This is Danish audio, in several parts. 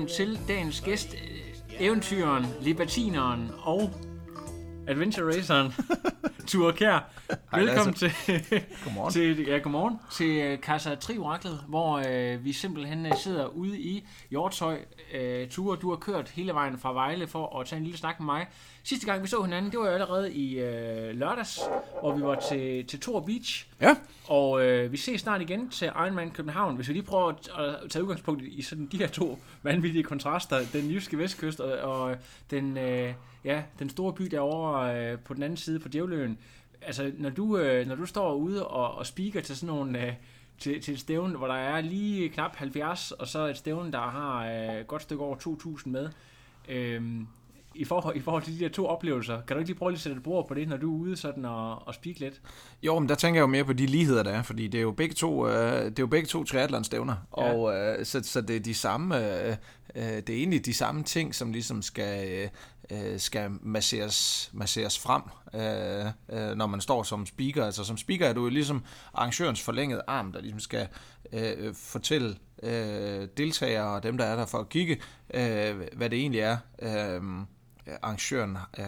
Velkommen til dagens gæst, øh, eventyren, libertineren og adventure raceren, Ture Kjær. Velkommen til, Godmorgen. til, ja, godmorgen, til uh, Casa Tri-oraklet, hvor uh, vi simpelthen uh, sidder ude i Hjortshøj. Uh, Ture, du har kørt hele vejen fra Vejle for at tage en lille snak med mig. Sidste gang vi så hinanden, det var jo allerede i uh, lørdags, hvor vi var til, til Tor Beach. Ja. Og øh, vi ses snart igen til Ironman København. Hvis vi lige prøver at, at tage udgangspunkt i sådan de her to vanvittige kontraster. Den jyske vestkyst og, og den, øh, ja, den store by derovre øh, på den anden side på Djævløen. Altså, når du, øh, når du står ude og, og speaker til sådan nogle... Øh, til, til et stævne, hvor der er lige knap 70, og så et stævne, der har øh, godt stykke over 2.000 med. Øhm, i, forhold, I forhold til de der to oplevelser, kan du ikke lige prøve lige at sætte et bord på det, når du er ude sådan og, og speak lidt? Jo, men der tænker jeg jo mere på de ligheder, der er, fordi det er jo begge to, øh, det er jo begge to triathlon-stævner, Ja. ja. og øh, så, så det er de samme, øh, øh, det er egentlig de samme ting, som ligesom skal, øh, øh, skal masseres, masseres frem, øh, øh, når man står som speaker. Altså som speaker er du jo ligesom arrangørens forlængede arm, der ligesom skal øh, fortælle øh, deltagere og dem, der er der for at kigge, øh, hvad det egentlig er, øh, arrangøren øh,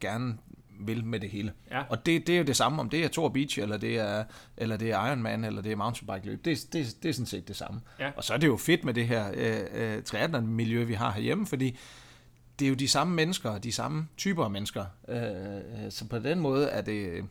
gerne vil med det hele. Ja. Og det, det er jo det samme, om det er Tour Beach, eller det er, eller det er Ironman, eller det er mountainbike løb. Det, det, det er sådan set det samme. Ja. Og så er det jo fedt med det her øh, øh, triathlon-miljø, vi har herhjemme, fordi det er jo de samme mennesker, de samme typer af mennesker. Øh, øh, så på den måde er det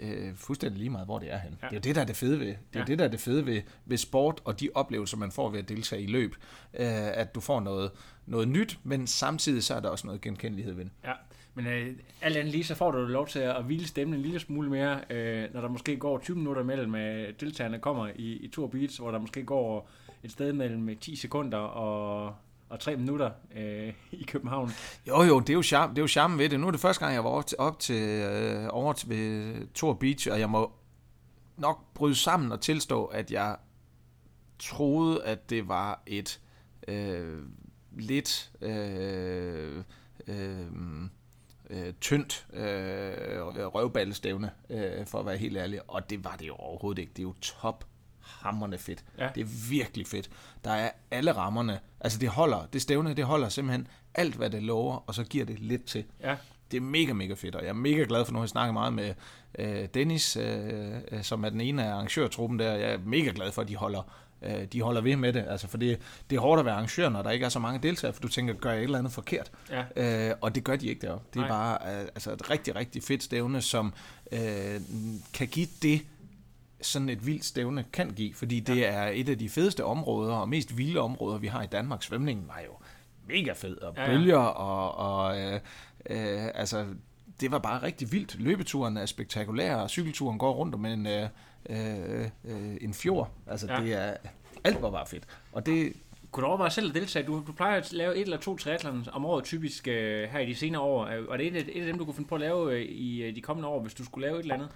øh, fuldstændig lige meget, hvor det er hen. Ja. Det er jo det, der er det fede ved. Det er Ja. ja. det, der er det fede ved, ved sport og de oplevelser, man får ved at deltage i løb. Øh, at du får noget, noget nyt, men samtidig så er der også noget genkendelighed ved det. Ja, men øh, alt andet lige, så får du lov til at hvile stemmen en lille smule mere, øh, når der måske går 20 minutter mellem øh, deltagerne kommer i, i Tour Beats, hvor der måske går et sted mellem 10 sekunder og, og 3 minutter øh, i København. Jo, jo, det er jo, charme, det er jo charme ved det. Nu er det første gang, jeg var op til, op til, øh, over til ved Tor Beach, og jeg må nok bryde sammen og tilstå, at jeg troede, at det var et øh, lidt øh, øh, øh, tyndt øh, røvballestævne, øh, for at være helt ærlig. Og det var det jo overhovedet ikke. Det er jo top hammerne fedt. Ja. Det er virkelig fedt. Der er alle rammerne. Altså det holder, det stævne, det holder simpelthen alt, hvad det lover, og så giver det lidt til. Ja, Det er mega, mega fedt, og jeg er mega glad for, nu har jeg snakket meget med øh, Dennis, øh, øh, som er den ene af arrangørtruppen der. Jeg er mega glad for, at de holder, øh, de holder ved med det. Altså, for det, det er hårdt at være arrangør, når der ikke er så mange deltagere, for du tænker, gør jeg et eller andet forkert? ja, Øh, og det gør de ikke deroppe. Det er Nej. bare øh, altså et rigtig, rigtig fedt stævne, som øh, kan give det, sådan et vildt stævne kan give, fordi det er et af de fedeste områder og mest vilde områder, vi har i Danmark. Svømningen var jo mega fed, og Ja, ja. bølger, og, og øh, øh, altså, det var bare rigtig vildt. Løbeturen er spektakulær, og cykelturen går rundt om en, øh, øh, øh, en fjord. Altså, Ja. ja. det er, alt var bare fedt. Og det, Kunne du overveje selv at deltage? Du, du plejer at lave et eller to triathlons om året typisk øh, her i de senere år. Og det er et, af- et af dem, du kunne finde på at lave øh, i øh, de kommende år, hvis du skulle lave et eller andet?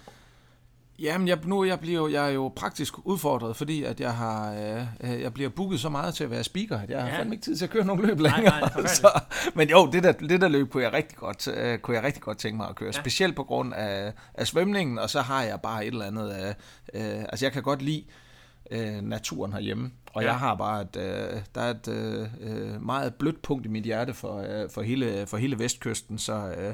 Jamen, jeg, nu jeg bliver jeg er jo praktisk udfordret, fordi at jeg har, øh, øh, jeg bliver booket så meget til at være speaker, at jeg har Ja. fandme ikke tid til at køre nogle løb Nej, længere. nej, forfærdeligt. så, men jo, det der, det der løb kunne jeg rigtig godt, øh, kunne jeg rigtig godt tænke mig at køre, Ja. ja. specielt på grund af, af svømningen, og så har jeg bare et eller andet, øh, øh, altså jeg kan godt lide, øh, naturen herhjemme. Og Ja. jeg har bare et, øh, der er et øh, øh, meget blødt punkt i mit hjerte for, øh, for, hele, for hele vestkysten, så, øh,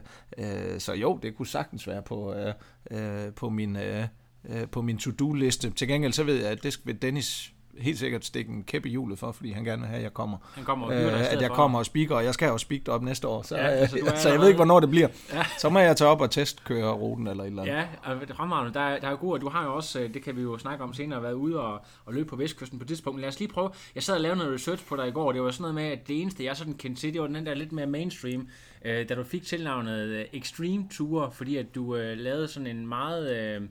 øh, så jo, det kunne sagtens være på, øh, øh, på min, øh, øh, på min to-do-liste. Til gengæld så ved jeg, at det vil Dennis helt sikkert stikke en kæppe i hjulet for, fordi han gerne vil have, at jeg kommer. Han kommer og Øh, at jeg for. kommer og speaker, og jeg skal jo speak op næste år, så, Ja, altså, er så jeg ved ikke, hvornår det bliver. Ja. Så må jeg tage op og testkøre ruten eller et eller andet. Ja, og fremragende. Der, er- der er god, og du har jo også, øh, det kan vi jo snakke om senere, været ude og, og løbe på Vestkysten på det tidspunkt. Lad os lige prøve. Jeg sad og lavede noget research på dig i går, det var sådan noget med, at det eneste, jeg sådan kendte til, det var den der lidt mere mainstream, øh, da du fik tilnavnet øh, Extreme Tour, fordi at du øh, lavede sådan en meget... Øh,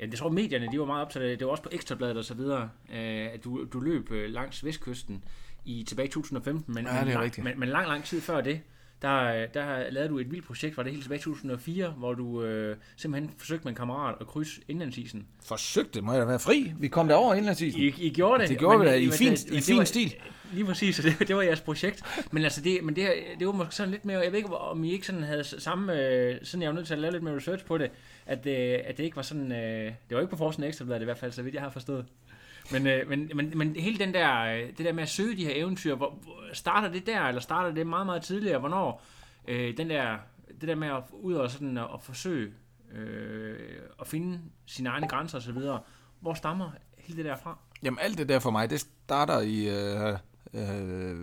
Ja, jeg tror medierne, de var meget optaget af det. Det var også på Ekstrabladet og så videre, øh, at du, du løb øh, langs Vestkysten i tilbage i 2015. Men, Ja, men, lang-. Men, men lang, lang tid før det, der, der lavede du et vildt projekt, var det helt tilbage i 2004, hvor du øh, simpelthen forsøgte med en kammerat at krydse indlandsisen. Forsøgte, må jeg da være fri. Vi kom derover indlandsisen. I, I gjorde det. Det gjorde vi da i men fin- det- i men det fin var- stil. Lige præcis, så det, det var jeres projekt. Men altså, det, men det, her, det var måske sådan lidt mere, jeg ved ikke, om I ikke sådan havde samme, øh, sådan jeg var nødt til at lave lidt mere research på det, at, øh, at det ikke var sådan, øh, det var ikke på forsiden af Ekstrabladet i hvert fald, så vidt jeg har forstået. Men, øh, men, men, men hele den der, øh, det der med at søge de her eventyr, hvor, hvor, starter det der, eller starter det meget, meget tidligere? Hvornår øh, den der, det der med at ud og sådan at, at forsøge øh, at finde sine egne grænser osv., hvor stammer hele det der fra? Jamen alt det der for mig, det starter i øh, øh,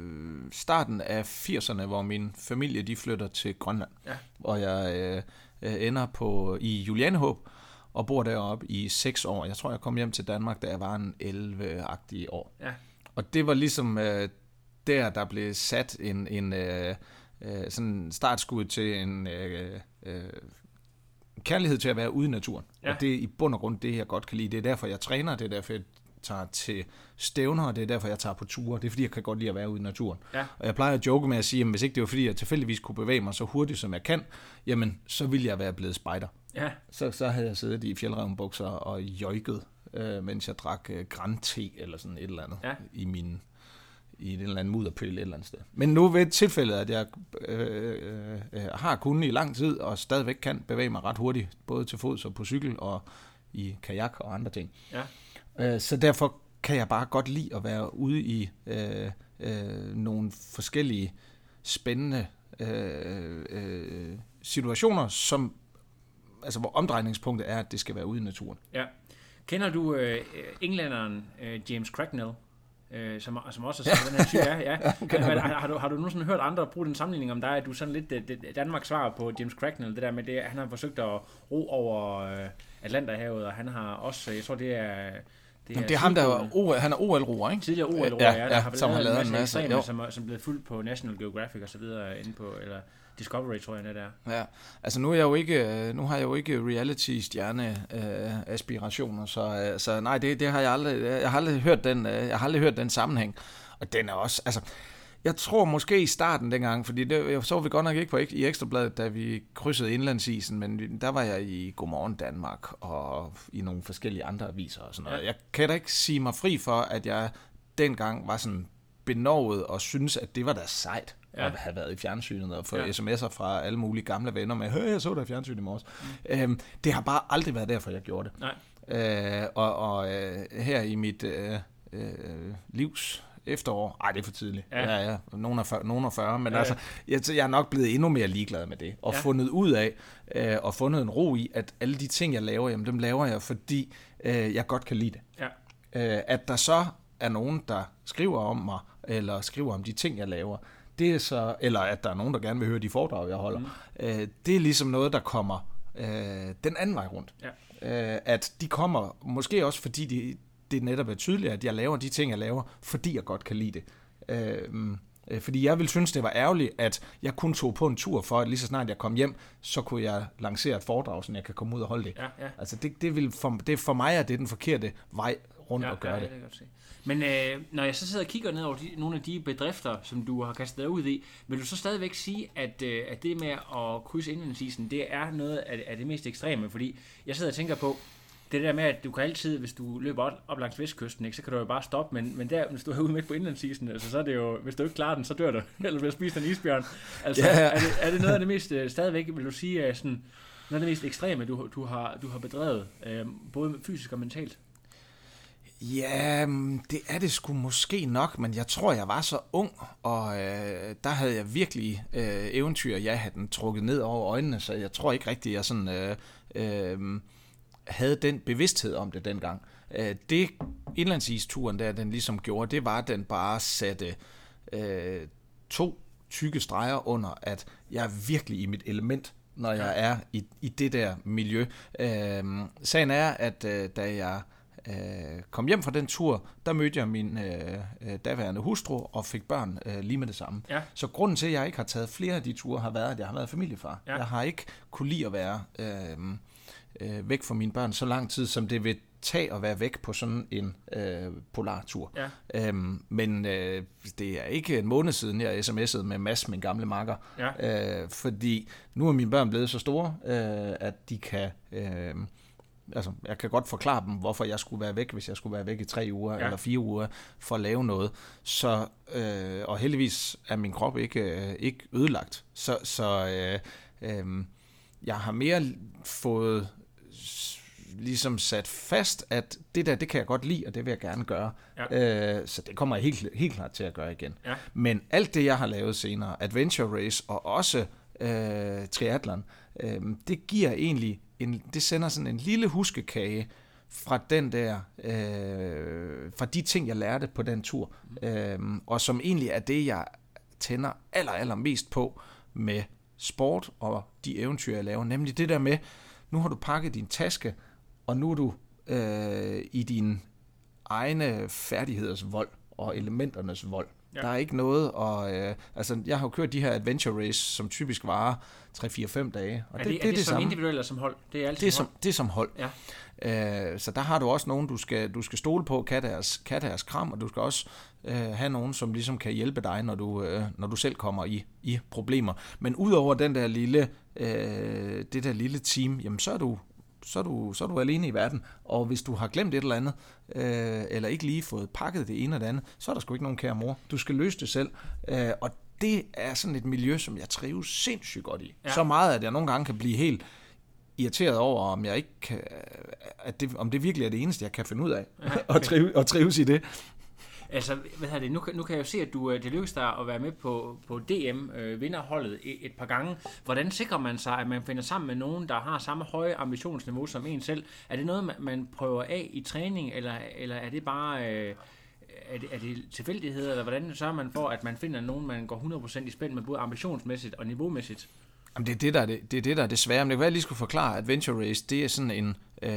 starten af 80'erne, hvor min familie de flytter til Grønland. Ja. Hvor jeg øh, øh, ender på i Julianehåb og bor deroppe i 6 år. Jeg tror, jeg kom hjem til Danmark, da jeg var en 11-agtig år. Ja. Og det var ligesom øh, der, der blev sat en, en øh, øh, sådan startskud til en øh, øh, kærlighed til at være ude i naturen. Ja. Ja. Og det er i bund og grund det, jeg godt kan lide. Det er derfor, jeg træner, det er derfor, jeg tager til stævner, og det er derfor, jeg tager på ture. Det er fordi, jeg kan godt lide at være ude i naturen. Ja. Og jeg plejer at joke med at sige, at hvis ikke det var fordi, jeg tilfældigvis kunne bevæge mig så hurtigt, som jeg kan, jamen, så ville jeg være blevet spejder. Ja, Så, så havde jeg siddet i fjeldrevnbukser og jøjket, øh, mens jeg drak øh, grante eller sådan et eller andet Ja. i min i en eller anden mudderpøl et eller andet sted. Men nu ved tilfældet, at jeg øh, øh, har kunnet i lang tid, og stadigvæk kan bevæge mig ret hurtigt, både til fods og på cykel, og i kajak og andre ting. ja. Øh, så derfor kan jeg bare godt lide at være ude i øh, øh, nogle forskellige spændende øh, øh, situationer, som altså hvor omdrejningspunktet er, at det skal være ude i naturen. Ja. Kender du øh, englænderen øh, James Cracknell? Øh, som, som også er sådan den her type, ja. ja. har, har, har, du, har du nogensinde hørt andre bruge den sammenligning om dig, at du er sådan lidt det, det, Danmarks svar på James Cracknell, det der med det, han har forsøgt at ro over øh, Atlanterhavet, og han har også, jeg tror det er... Jamen, det er ham, der er. OL, han er OL-roer, ikke? Tidligere OL, Ja, ja, der ja, har som har lavet en masse, ekstreme, jo. som, er- som er blevet fuldt på National Geographic og så videre inde på, eller Discovery, tror jeg, det er. Ja, altså nu er jeg jo ikke, øh, nu har jeg jo ikke reality stjerne øh, aspirationer, så, øh, så nej, det, det har jeg aldrig, jeg har aldrig hørt den, øh, jeg har aldrig hørt den sammenhæng. Og den er også, altså, jeg tror måske i starten dengang, fordi det, jeg så vi godt nok ikke på i Ekstrabladet, da vi krydsede indlandsisen, men der var jeg i Godmorgen Danmark og i nogle forskellige andre aviser og sådan noget. Jeg kan da ikke sige mig fri for, at jeg dengang var sådan benovet og synes, at det var da sejt Ja. at have været i fjernsynet og få ja. sms'er fra alle mulige gamle venner med, hør, jeg så dig i fjernsynet i morges. Mm. Øhm, det har bare aldrig været derfor, jeg gjorde det. Nej. Øh, og og øh, her i mit øh, øh, livs efterår, ej det er for tidligt, Ja. ja, ja, nogen er 40, nogen er 40 men Ja, altså, jeg, jeg er nok blevet endnu mere ligeglad med det, og ja. fundet ud af, øh, og fundet en ro i, at alle de ting, jeg laver, jamen dem laver jeg, fordi øh, jeg godt kan lide det. Ja. Øh, at der så er nogen, der skriver om mig, eller skriver om de ting, jeg laver, det er så, eller at der er nogen, der gerne vil høre de foredrag, jeg holder, mm. øh, det er ligesom noget, der kommer øh, den anden vej rundt. Ja. Øh, at de kommer, måske også fordi de, det netop er tydeligt, at jeg laver de ting, jeg laver, fordi jeg godt kan lide det. Øh, øh, fordi jeg ville synes, det var ærgerligt, at jeg kun tog på en tur for, at lige så snart jeg kom hjem, så kunne jeg lancere et foredrag, så jeg kan komme ud og holde det. Ja, ja. Altså det, det, vil for, det for mig er det den forkerte vej rundt ja, at gøre ja, det. det godt se. Men øh, når jeg så sidder og kigger ned over de, nogle af de bedrifter, som du har kastet dig ud i, vil du så stadigvæk sige, at, øh, at det med at krydse indlandsisen, det er noget af, af det mest ekstreme? Fordi jeg sidder og tænker på, det der med, at du kan altid, hvis du løber op, op langs vestkysten, ikke, så kan du jo bare stoppe, men, men der, hvis du er ude midt på indlandsisen, altså, så er det jo, hvis du ikke klarer den, så dør du, eller bliver spist af en isbjørn. Altså, ja. Er, det, er det noget af det mest, øh, stadigvæk, vil du sige, er sådan, noget af det mest ekstreme, du, du, har, du har bedrevet, øh, både fysisk og mentalt? Ja, det er det sgu måske nok, men jeg tror, jeg var så ung, og øh, der havde jeg virkelig øh, eventyr, jeg havde den trukket ned over øjnene, så jeg tror ikke rigtigt, jeg sådan øh, øh, havde den bevidsthed om det dengang. Øh, det indlandsisturen der, den ligesom gjorde, det var, at den bare satte øh, to tykke streger under, at jeg er virkelig i mit element, når jeg er i, i det der miljø. Øh, sagen er, at øh, da jeg øh, kom hjem fra den tur, der mødte jeg min øh, øh, daværende hustru og fik børn øh, lige med det samme. Ja. Så grunden til, at jeg ikke har taget flere af de ture, har været, at jeg har været familiefar. Ja. Jeg har ikke kunne lide at være øh, øh, væk fra mine børn så lang tid, som det vil tage at være væk på sådan en øh, polartur. Ja. Øhm, men øh, det er ikke en måned siden, jeg sms'ede med Mads, min gamle makker. Ja. Øh, fordi nu er mine børn blevet så store, øh, at de kan... Øh, altså, jeg kan godt forklare dem, hvorfor jeg skulle være væk, hvis jeg skulle være væk i tre uger Ja. eller fire uger for at lave noget. Så, øh, og heldigvis er min krop ikke, øh, ikke ødelagt. Så, så øh, øh, jeg har mere fået ligesom sat fast, at det der, det kan jeg godt lide, og det vil jeg gerne gøre. Ja. Øh, så det kommer jeg helt, helt klart til at gøre igen. Ja. Men alt det, jeg har lavet senere, Adventure Race og også øh, triathlon, øh, det giver egentlig, en, det sender sådan en lille huskekage fra den der, øh, fra de ting, jeg lærte på den tur, øh, og som egentlig er det, jeg tænder aller, aller mest på med sport og de eventyr, jeg laver, nemlig det der med, nu har du pakket din taske, og nu er du øh, i din egne færdigheders vold og elementernes vold. Ja. Der er ikke noget, og øh, altså, jeg har jo kørt de her adventure race, som typisk varer 3-4-5 dage, og Er det, det, er det, som samme. individuelt eller som hold? Det er altid Det er, som, hold. det er som hold. Ja. Øh, så der har du også nogen, du skal, du skal stole på, kan deres, kan deres kram, og du skal også øh, have nogen, som ligesom kan hjælpe dig, når du, øh, når du selv kommer i, i problemer. Men udover den der lille, øh, det der lille team, jamen så er du så er, du, så er du alene i verden, og hvis du har glemt et eller andet, øh, eller ikke lige fået pakket det ene eller det andet, så er der sgu ikke nogen kære mor. Du skal løse det selv, øh, og det er sådan et miljø, som jeg trives sindssygt godt i. Ja. Så meget, at jeg nogle gange kan blive helt irriteret over, om jeg ikke kan, at det, om det virkelig er det eneste, jeg kan finde ud af, og, trive, og trives i det. Altså, hvad hedder det? Nu, nu kan jeg jo se, at du, øh, det lykkedes dig at være med på, på DM, øh, vinderholdet, et, et par gange. Hvordan sikrer man sig, at man finder sammen med nogen, der har samme høje ambitionsniveau som en selv? Er det noget, man, man prøver af i træning, eller, eller er det bare... Øh, er det, er det tilfældigheder, eller hvordan sørger man for, at man finder nogen, man går 100% i spænd med, både ambitionsmæssigt og niveaumæssigt? Jamen, det er det, der er det, det, er det, der er det svære. Men det kan være, at jeg lige skulle forklare, at Adventure Race, det er sådan en, øh,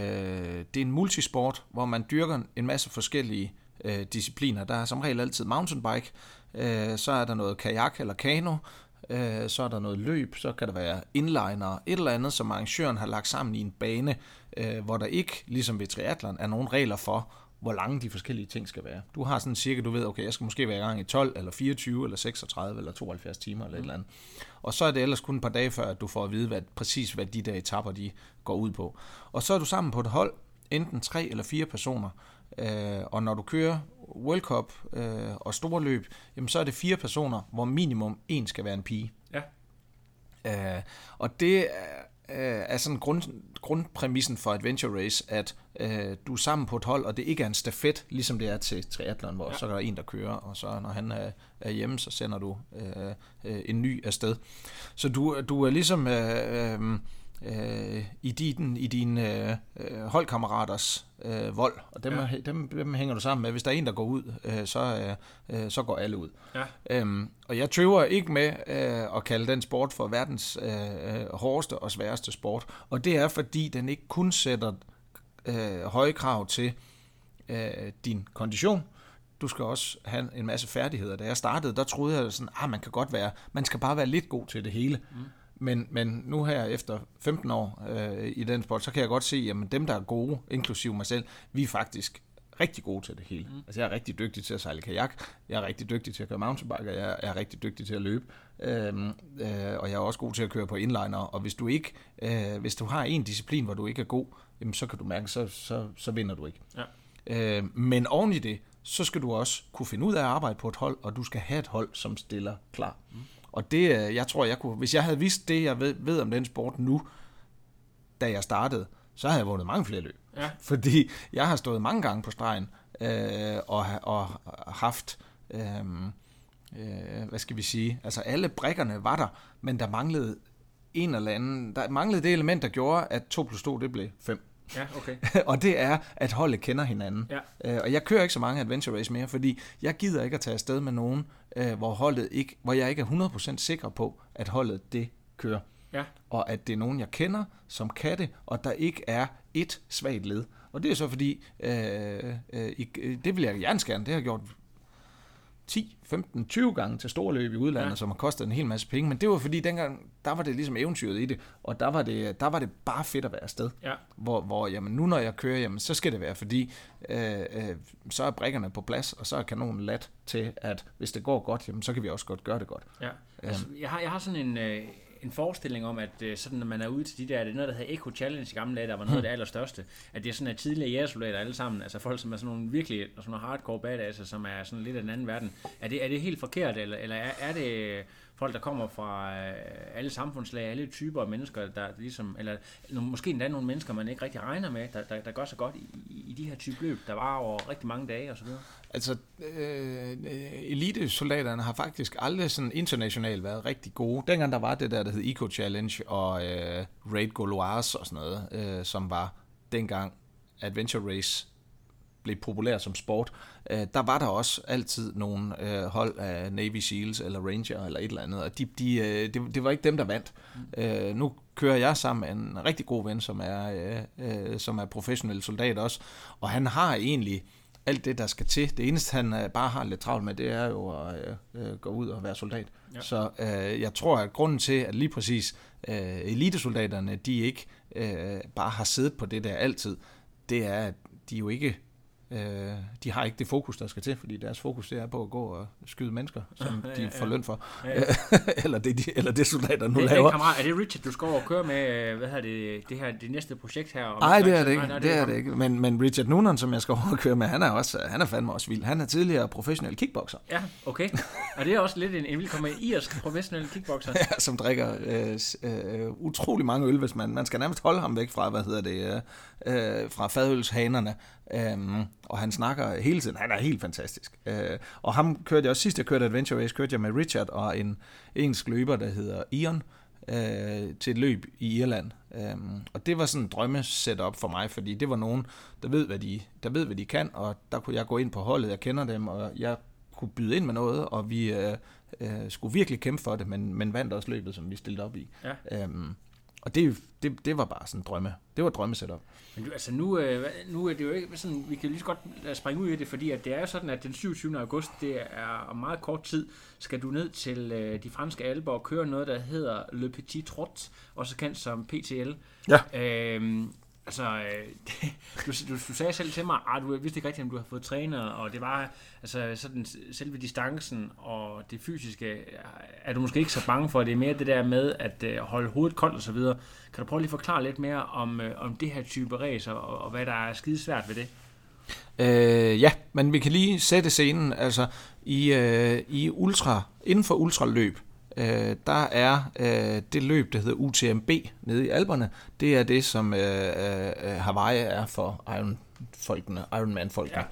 det er en multisport, hvor man dyrker en masse forskellige øh, discipliner. Der er som regel altid mountainbike, øh, så er der noget kajak eller kano, øh, så er der noget løb, så kan der være inliner, et eller andet, som arrangøren har lagt sammen i en bane, øh, hvor der ikke, ligesom ved triathlon, er nogen regler for, hvor lange de forskellige ting skal være. Du har sådan cirka, du ved, okay, jeg skal måske være i gang i 12, eller 24, eller 36, eller 72 timer, eller et eller andet. Og så er det ellers kun et par dage før, at du får at vide, hvad, præcis hvad de der etapper, de går ud på. Og så er du sammen på et hold, enten tre eller fire personer, øh, og når du kører World Cup øh, og store løb, jamen så er det fire personer, hvor minimum en skal være en pige. Ja. Øh, og det er, øh, er sådan grund, grundpræmissen for Adventure Race, at øh, du er sammen på et hold, og det ikke er en stafet, ligesom det er til triathlon, hvor ja. så er der en, der kører, og så når han er, er hjemme, så sender du øh, øh, en ny afsted. Så du, du er ligesom øh, øh, øh, i din, i din øh, holdkammeraters øh, vold, og dem, Ja. dem, dem hænger du sammen med. Hvis der er en, der går ud, øh, så, øh, øh, så går alle ud. Ja. Øhm, og jeg tøver ikke med øh, at kalde den sport for verdens øh, hårdeste og sværeste sport. Og det er, fordi den ikke kun sætter øh, høje krav til øh, din kondition. Du skal også have en masse færdigheder. Da jeg startede, der troede jeg sådan, ah, man kan godt være, man skal bare være lidt god til det hele. Mm. Men, men nu her efter 15 år øh, i den sport, så kan jeg godt se, at dem, der er gode, inklusive mig selv, vi er faktisk rigtig gode til det hele. Mm. Altså jeg er rigtig dygtig til at sejle kajak, jeg er rigtig dygtig til at køre mountainbike, og jeg er rigtig dygtig til at løbe, øhm, øh, og jeg er også god til at køre på inliner, og hvis du ikke, øh, hvis du har en disciplin, hvor du ikke er god, jamen så kan du mærke, så, så, så vinder du ikke. Ja. Øh, men oven i det, så skal du også kunne finde ud af at arbejde på et hold, og du skal have et hold, som stiller klar. Mm. Og det, øh, jeg tror, jeg kunne, hvis jeg havde vidst det, jeg ved, ved om den sport nu, da jeg startede, så havde jeg vundet mange flere løb. Ja. Fordi jeg har stået mange gange på stregen øh, og, og haft, øh, øh, hvad skal vi sige, altså alle brækkerne var der, men der manglede en eller anden, der manglede det element, der gjorde, at 2 plus 2, det blev 5. Ja, okay. og det er, at holdet kender hinanden. Ja. Øh, og jeg kører ikke så mange adventure race mere, fordi jeg gider ikke at tage afsted med nogen, øh, hvor, holdet ikke, hvor jeg ikke er 100% sikker på, at holdet det kører. Ja. Og at det er nogen, jeg kender, som kan det, og der ikke er et svagt led. Og det er så fordi, øh, øh, det vil jeg gerne skærne, det har jeg gjort 10, 15, 20 gange til store løb i udlandet, Ja. som har kostet en hel masse penge. Men det var fordi, dengang, der var det ligesom eventyret i det, og der var det, der var det bare fedt at være afsted. Ja. Hvor, hvor jamen, nu når jeg kører, jamen, så skal det være, fordi øh, øh, så er brikkerne på plads, og så er kanonen lat til, at hvis det går godt, jamen, så kan vi også godt gøre det godt. Ja. Altså, jeg, har, jeg har sådan en, øh, en forestilling om, at øh, sådan, når man er ude til de der, det er noget, der hedder Eco Challenge i gamle dage, der var noget af det allerstørste, at det er sådan, at tidligere jægersoldater alle sammen, altså folk, som er sådan nogle virkelig sådan nogle hardcore badasser, som er sådan lidt af den anden verden. Er det, er det helt forkert, eller, eller er, er det folk, der kommer fra øh, alle samfundslag, alle typer af mennesker, der ligesom, eller måske endda nogle mennesker, man ikke rigtig regner med, der, der, der gør så godt i, i, de her type løb, der var over rigtig mange dage og så videre. Altså, øh, elitesoldaterne har faktisk aldrig sådan internationalt været rigtig gode. Dengang der var det der, der hed Eco Challenge og øh, Raid Goloise og sådan noget, øh, som var dengang Adventure Race blev populær som sport, øh, der var der også altid nogle øh, hold af Navy Seals eller Ranger eller et eller andet, og de, de, øh, det, det var ikke dem, der vandt. Øh, nu kører jeg sammen med en rigtig god ven, som er, øh, øh, som er professionel soldat også, og han har egentlig alt det, der skal til. Det eneste, han øh, bare har lidt travlt med, det er jo at øh, øh, gå ud og være soldat. Ja. Så øh, jeg tror, at grunden til, at lige præcis øh, elitesoldaterne, de ikke øh, bare har siddet på det der altid, det er, at de jo ikke Øh, de har ikke det fokus, der skal til, fordi deres fokus det er på at gå og skyde mennesker, som Ja, de ja, får løn for. Ja, ja. eller, det, de, eller det soldater nu Det, det, laver. kammerat, er det Richard, du skal over og køre med, øh, hvad hedder det, det her, det næste projekt her? Nej, det er det ikke. Nej, det er ham. det ikke. Men, men Richard Noonan, som jeg skal over og køre med, han er, også, han er fandme også vild. Han er tidligere professionel kickboxer, Ja, okay. Og det er også lidt en, en velkommen irsk professionel kickboxer. ja, som drikker øh, øh, utrolig mange øl, hvis man, man skal nærmest holde ham væk fra, hvad hedder det, øh, øh, fra fadølshanerne. Øhm, og han snakker hele tiden. Han er helt fantastisk. Øh, og ham kørte jeg også sidst, jeg kørte Adventure Race, kørte jeg med Richard og en engelsk løber, der hedder Ion, øh, til et løb i Irland. Øhm, og det var sådan en drømme setup for mig, fordi det var nogen, der ved, hvad de, der ved, hvad de kan, og der kunne jeg gå ind på holdet, jeg kender dem, og jeg kunne byde ind med noget, og vi øh, øh, skulle virkelig kæmpe for det, men, men vandt også løbet, som vi stillede op i. Ja. Øhm, og det, det, det var bare sådan drømme. Det var et drømmesetup. Men du, altså nu, øh, nu er det jo ikke sådan, vi kan lige så godt springe ud i det, fordi at det er jo sådan, at den 27. august, det er om meget kort tid, skal du ned til øh, de franske alber og køre noget, der hedder Le Petit Trot, også kendt som PTL. Ja. Øhm, altså, øh, du, du, du sagde selv til mig, at du vidste ikke rigtigt, om du har fået træner, og det var altså sådan selve distancen og det fysiske, øh, er du måske ikke så bange for, det er mere det der med at øh, holde hovedet koldt og så videre. Kan du prøve lige at forklare lidt mere om, øh, om det her type race, og, og hvad der er skide svært ved det? Øh, ja, men vi kan lige sætte scenen. Altså, i, øh, i ultra, inden for ultraløb, øh, der er øh, det løb, der hedder UTMB nede i Alperne. Det er det, som øh, øh, Hawaii er for Iron-folkene, Ironman-folkene.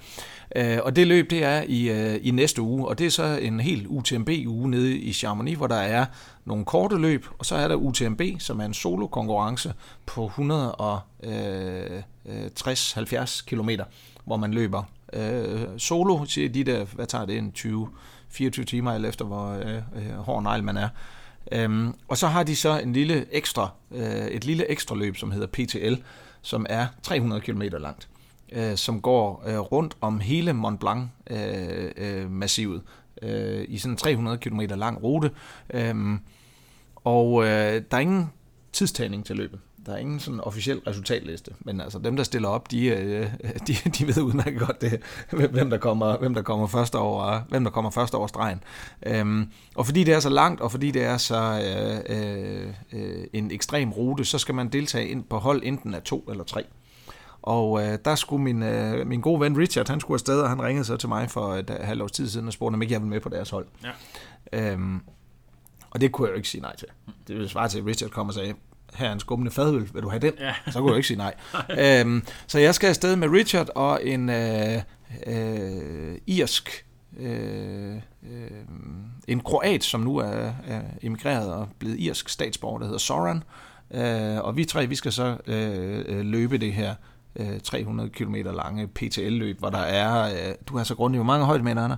Ja. Øh, og det løb, det er i, øh, i næste uge, og det er så en helt UTMB-uge nede i Chamonix, hvor der er nogle korte løb, og så er der UTMB, som er en solo-konkurrence på 160-70 km, hvor man løber øh, solo til de der, hvad tager det, en 20 24 timer, alt efter hvor øh, øh, hård negl man er. Øhm, og så har de så en lille ekstra, øh, et lille ekstra løb, som hedder PTL, som er 300 km langt, øh, som går øh, rundt om hele Mont Blanc-massivet øh, øh, massivet, øh, i sådan en 300 km lang rute. Øh, og øh, der er ingen tidstagning til løbet. Der er ingen sådan officiel resultatliste, men altså dem, der stiller op, de, øh, de, de ved udmærket godt, det, hvem, der kommer, hvem, der kommer først over, hvem der kommer først over stregen. Øhm, og fordi det er så langt, og fordi det er så øh, øh, en ekstrem rute, så skal man deltage ind på hold enten af to eller tre. Og øh, der skulle min, øh, min gode ven Richard, han skulle afsted, og han ringede så til mig for et øh, halvt års tid siden og spurgte, om ikke jeg ville med på deres hold. Ja. Øhm, og det kunne jeg jo ikke sige nej til. Det ville svare til, at Richard kom og sagde, her er en skummende fadøl, vil du have den? Ja. Så kunne du ikke sige nej. øhm, så jeg skal afsted med Richard og en øh, øh, irsk, øh, øh, en kroat, som nu er, er emigreret og blevet irsk statsborger, der hedder Soran. Øh, og vi tre, vi skal så øh, øh, løbe det her øh, 300 km lange PTL-løb, hvor der er, øh, du har så grundigt, hvor mange højdemeter, Anna?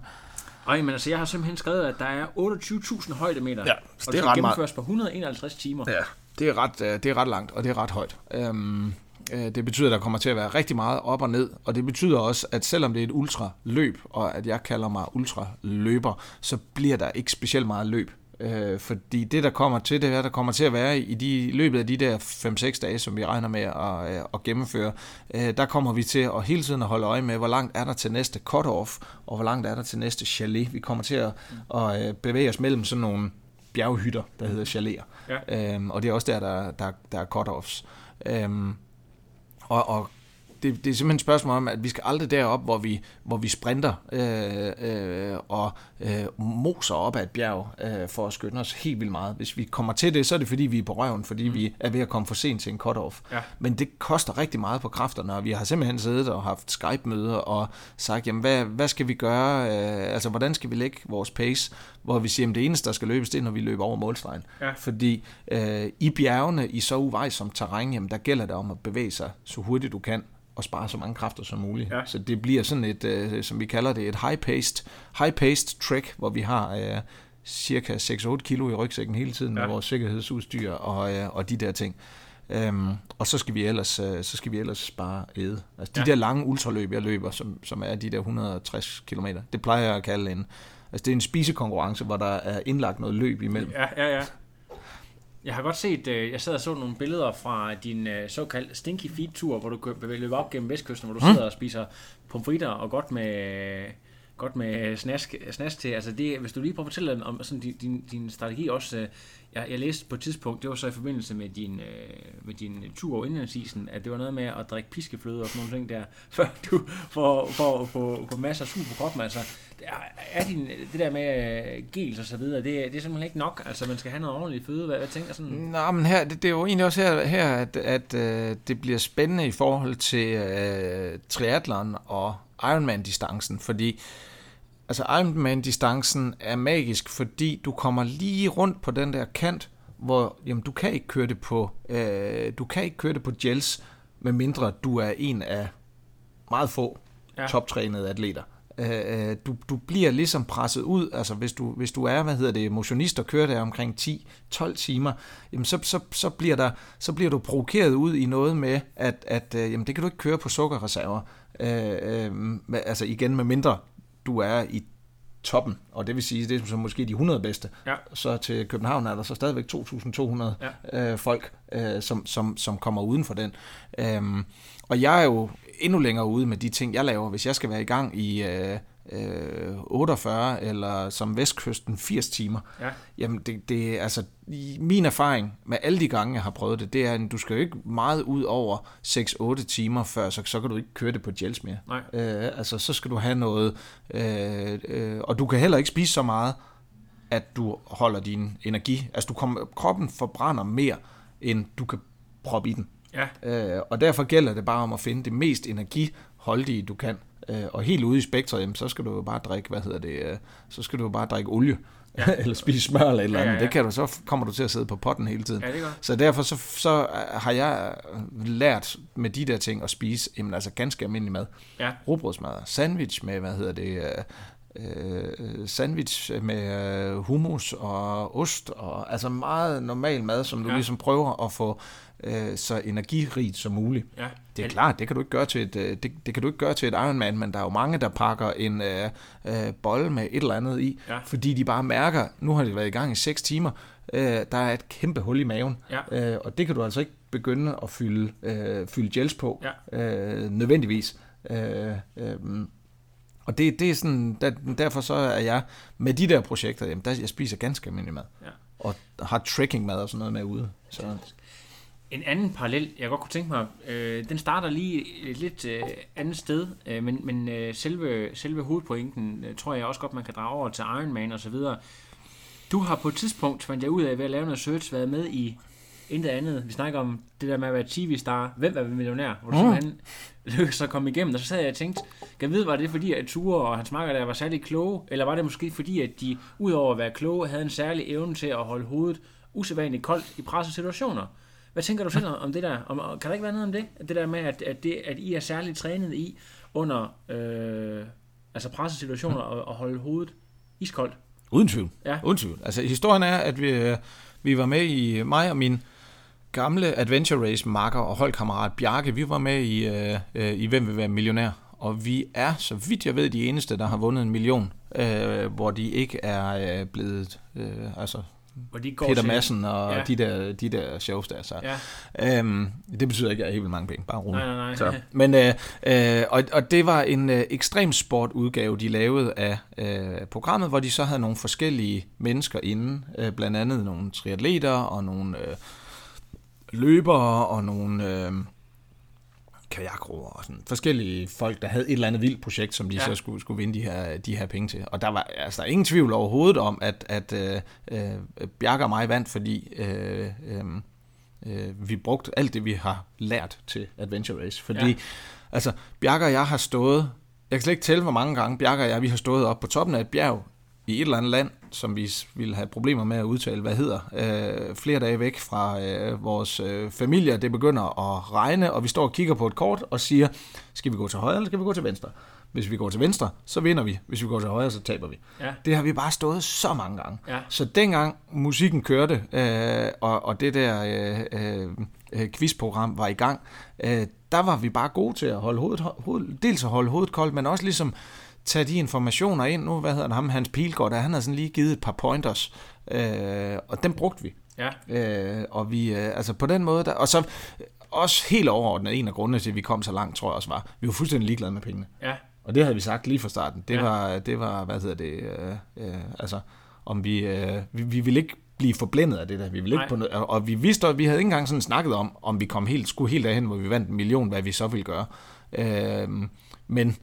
Ej, men altså, jeg har simpelthen skrevet, at der er 28.000 højdemeter. Ja, og det det er skal gennemføres på 151 timer. Ja, det er ret, øh, det er ret langt, og det er ret højt. Øhm, øh, det betyder, at der kommer til at være rigtig meget op og ned, og det betyder også, at selvom det er et ultraløb, og at jeg kalder mig ultraløber, så bliver der ikke specielt meget løb. Øh, fordi det, der kommer til, det er, der kommer til at være i de løbet af de der 5-6 dage, som vi regner med at, øh, at gennemføre, øh, der kommer vi til at hele tiden at holde øje med, hvor langt er der til næste cut-off, og hvor langt er der til næste chalet. Vi kommer til at, at øh, bevæge os mellem sådan nogle bjerghytter, der hedder chaleter. Ja. Øhm, og det er også der, der, der, der er cut-offs. Øhm, og, og det, det er simpelthen et spørgsmål om, at vi skal aldrig derop, hvor vi, hvor vi sprinter øh, øh, og øh, moser op ad et bjerg øh, for at skynde os helt vildt meget. Hvis vi kommer til det, så er det fordi, vi er på røven, fordi mm. vi er ved at komme for sent til en cut-off. Ja. Men det koster rigtig meget på kræfterne, og vi har simpelthen siddet og haft Skype-møder og sagt, jamen hvad, hvad skal vi gøre? Øh, altså, hvordan skal vi lægge vores pace? Hvor vi siger, at det eneste, der skal løbes, det er, når vi løber over målstregen. Ja. Fordi øh, i bjergene, i så uvejsomt terræn, jamen, der gælder det om at bevæge sig så hurtigt du kan, og spare så mange kræfter som muligt. Ja. Så det bliver sådan et, øh, som vi kalder det, et high-paced, high-paced trek, hvor vi har øh, cirka 6-8 kilo i rygsækken hele tiden med Ja. vores sikkerhedsudstyr og, øh, og de der ting. Øhm, og så skal vi ellers, øh, så skal vi ellers bare æde. Altså de Ja. der lange ultraløb, jeg løber, som, som er de der 160 km, det plejer jeg at kalde en, altså det er en spisekonkurrence, hvor der er indlagt noget løb imellem. Ja, ja, ja. Jeg har godt set, øh, jeg sad og så nogle billeder fra din øh, såkaldte Stinky Feet tur, hvor du løber op gennem Vestkysten, hvor du sidder og spiser pomfritter og godt med godt med snask, snask til. Altså det, hvis du lige prøver at fortælle om sådan din, din, din strategi også. Øh, jeg, jeg læste på et tidspunkt, det var så i forbindelse med din, øh, med din tur over indlandsisen, at det var noget med at drikke piskefløde og sådan nogle ting der, før du får, får, får, får masser af sug på kroppen. Altså, er, din, det der med øh, gels og så videre, det, det er simpelthen ikke nok. Altså man skal have noget ordentligt føde. Hvad, hvad tænker sådan? Nå, men her, det, det er jo egentlig også her, her at, at øh, det bliver spændende i forhold til øh, triathlon og Ironman-distancen, fordi altså Ironman-distancen er magisk, fordi du kommer lige rundt på den der kant, hvor jamen, du kan ikke køre det på øh, du kan ikke køre det på gels, medmindre du er en af meget få Ja. toptrænede atleter. Øh, øh, du, du bliver ligesom presset ud, altså hvis du, hvis du er, hvad hedder det, motionist og kører der omkring 10-12 timer, jamen så, så, så, bliver der, så bliver du provokeret ud i noget med, at, at øh, jamen det kan du ikke køre på sukkerreserver. Øh, øh, altså igen med mindre du er i toppen, og det vil sige, det er så måske de 100 bedste. Ja. Så til København er der så stadigvæk 2.200 ja. øh, folk, øh, som, som, som kommer uden for den. Øhm, og jeg er jo endnu længere ude med de ting, jeg laver. Hvis jeg skal være i gang i øh, øh, 48 eller som Vestkysten 80 timer, Ja. jamen det, det altså min erfaring med alle de gange, jeg har prøvet det, det er, at du skal jo ikke meget ud over 6-8 timer, før så, så kan du ikke køre det på gels mere. Nej. Øh, altså så skal du have noget, øh, øh, og du kan heller ikke spise så meget, at du holder din energi. Altså du kommer, kroppen forbrænder mere, end du kan proppe i den. Ja. Øh, og derfor gælder det bare om at finde det mest energiholdige, du kan. Øh, og helt ude i spektret, jamen, så skal du jo bare drikke, hvad hedder det, øh, så skal du jo bare drikke olie. Ja. eller spise smør eller et eller Ja, andet. ja, ja. Det kan du, så kommer du til at sidde på potten hele tiden. Ja, det godt. Så derfor så, så har jeg lært med de der ting at spise jamen, altså ganske almindelig mad. Ja. Rugbrødsmad, sandwich med, hvad hedder det, øh, øh, sandwich med øh, hummus og ost, og altså meget normal mad, som du Ja. ja. ligesom prøver at få øh, så energirigt som muligt. Ja. Det er klart, det kan du ikke gøre til et, øh, det, det kan du ikke gøre til et Ironman, men der er jo mange, der pakker en øh, øh, bolle med et eller andet i, Ja. fordi de bare mærker, nu har de været i gang i 6 timer, øh, der er et kæmpe hul i maven, Ja. øh, og det kan du altså ikke begynde at fylde, øh, fylde gels på, Ja. øh, nødvendigvis. Øh, øh, og det, det er sådan, der, derfor så er jeg med de der projekter, jamen der, jeg spiser ganske almindelig mad. Ja. Og har trekking-mad og sådan noget med ude. Så, En anden parallel, jeg godt kunne tænke mig, øh, den starter lige et lidt øh, andet sted, øh, men, men øh, selve, selve hovedpointen øh, tror jeg også godt, man kan drage over til Ironman og så videre. Du har på et tidspunkt, fandt jeg ud af ved at lave noget search, været med i intet andet. Vi snakker om det der med at være tv-star. Hvem er millionær? Hvor du simpelthen lykkedes at komme igennem. Og så sad jeg og tænkte, kan jeg vide, var det fordi, at Ture og hans makker der var særlig kloge? Eller var det måske fordi, at de udover at være kloge, havde en særlig evne til at holde hovedet usædvanligt koldt i pressesituationer? Hvad tænker du selv om det der? Om, kan der ikke være noget om det? Det der med, at, at, det, at I er særligt trænet i under øh, altså pressesituationer og, og holde hovedet iskoldt? Uden tvivl. Ja. Uden tvivl. Altså, historien er, at vi, øh, vi var med i, mig og min gamle Adventure Race makker og holdkammerat Bjarke, vi var med i, øh, øh, i Hvem vil være millionær? Og vi er, så vidt jeg ved, de eneste, der har vundet en million, øh, hvor de ikke er øh, blevet, øh, altså Hvor de går Peter Madsen og Ja. de, der, de der shows der. Så. Ja. Øhm, det betyder ikke, at jeg har helt vildt mange penge. Bare roligt. Nej, nej, nej. Så. Men, øh, øh, og, og det var en øh, ekstrem sport udgave, de lavede af øh, programmet, hvor de så havde nogle forskellige mennesker inde. Øh, blandt andet nogle triatleter og nogle øh, løbere og nogle... Øh, kajakroer og sådan forskellige folk, der havde et eller andet vildt projekt, som de Ja. så skulle, skulle vinde de her, de her penge til. Og der var altså der er ingen tvivl overhovedet om, at, at øh, øh, Bjarke og mig vandt, fordi øh, øh, øh, vi brugte alt det, vi har lært til Adventure Race. Fordi ja. altså, Bjarke og jeg har stået, jeg kan slet ikke tælle, hvor mange gange Bjarke og jeg, vi har stået op på toppen af et bjerg i et eller andet land, som vi ville have problemer med at udtale, hvad hedder, øh, flere dage væk fra øh, vores øh, familie. Det begynder at regne, og vi står og kigger på et kort og siger, skal vi gå til højre, eller skal vi gå til venstre? Hvis vi går til venstre, så vinder vi. Hvis vi går til højre, så taber vi. Ja. Det har vi bare stået så mange gange. Ja. Så dengang musikken kørte, øh, og, og det der øh, øh, quizprogram var i gang, øh, der var vi bare gode til at holde hovedet, hoved, dels at holde hovedet koldt, men også ligesom tage de informationer ind. Nu, hvad hedder han, ham, Hans Pilgaard, der, han har sådan lige givet et par pointers, øh, og dem brugte vi. Ja. Øh, og vi, øh, altså på den måde, der, og så øh, også helt overordnet, en af grundene til, at vi kom så langt, tror jeg også var, vi var fuldstændig ligeglade med pengene. Ja. Og det havde vi sagt lige fra starten. Det, Ja. var, det var, hvad hedder det, øh, øh, altså, om vi, øh, vi, vi ville ikke blive forblændet af det der. Vi ville ikke på noget, og, og vi vidste, at vi havde ikke engang sådan snakket om, om vi kom helt, skulle helt derhen, hvor vi vandt en million, hvad vi så ville gøre. Øh, men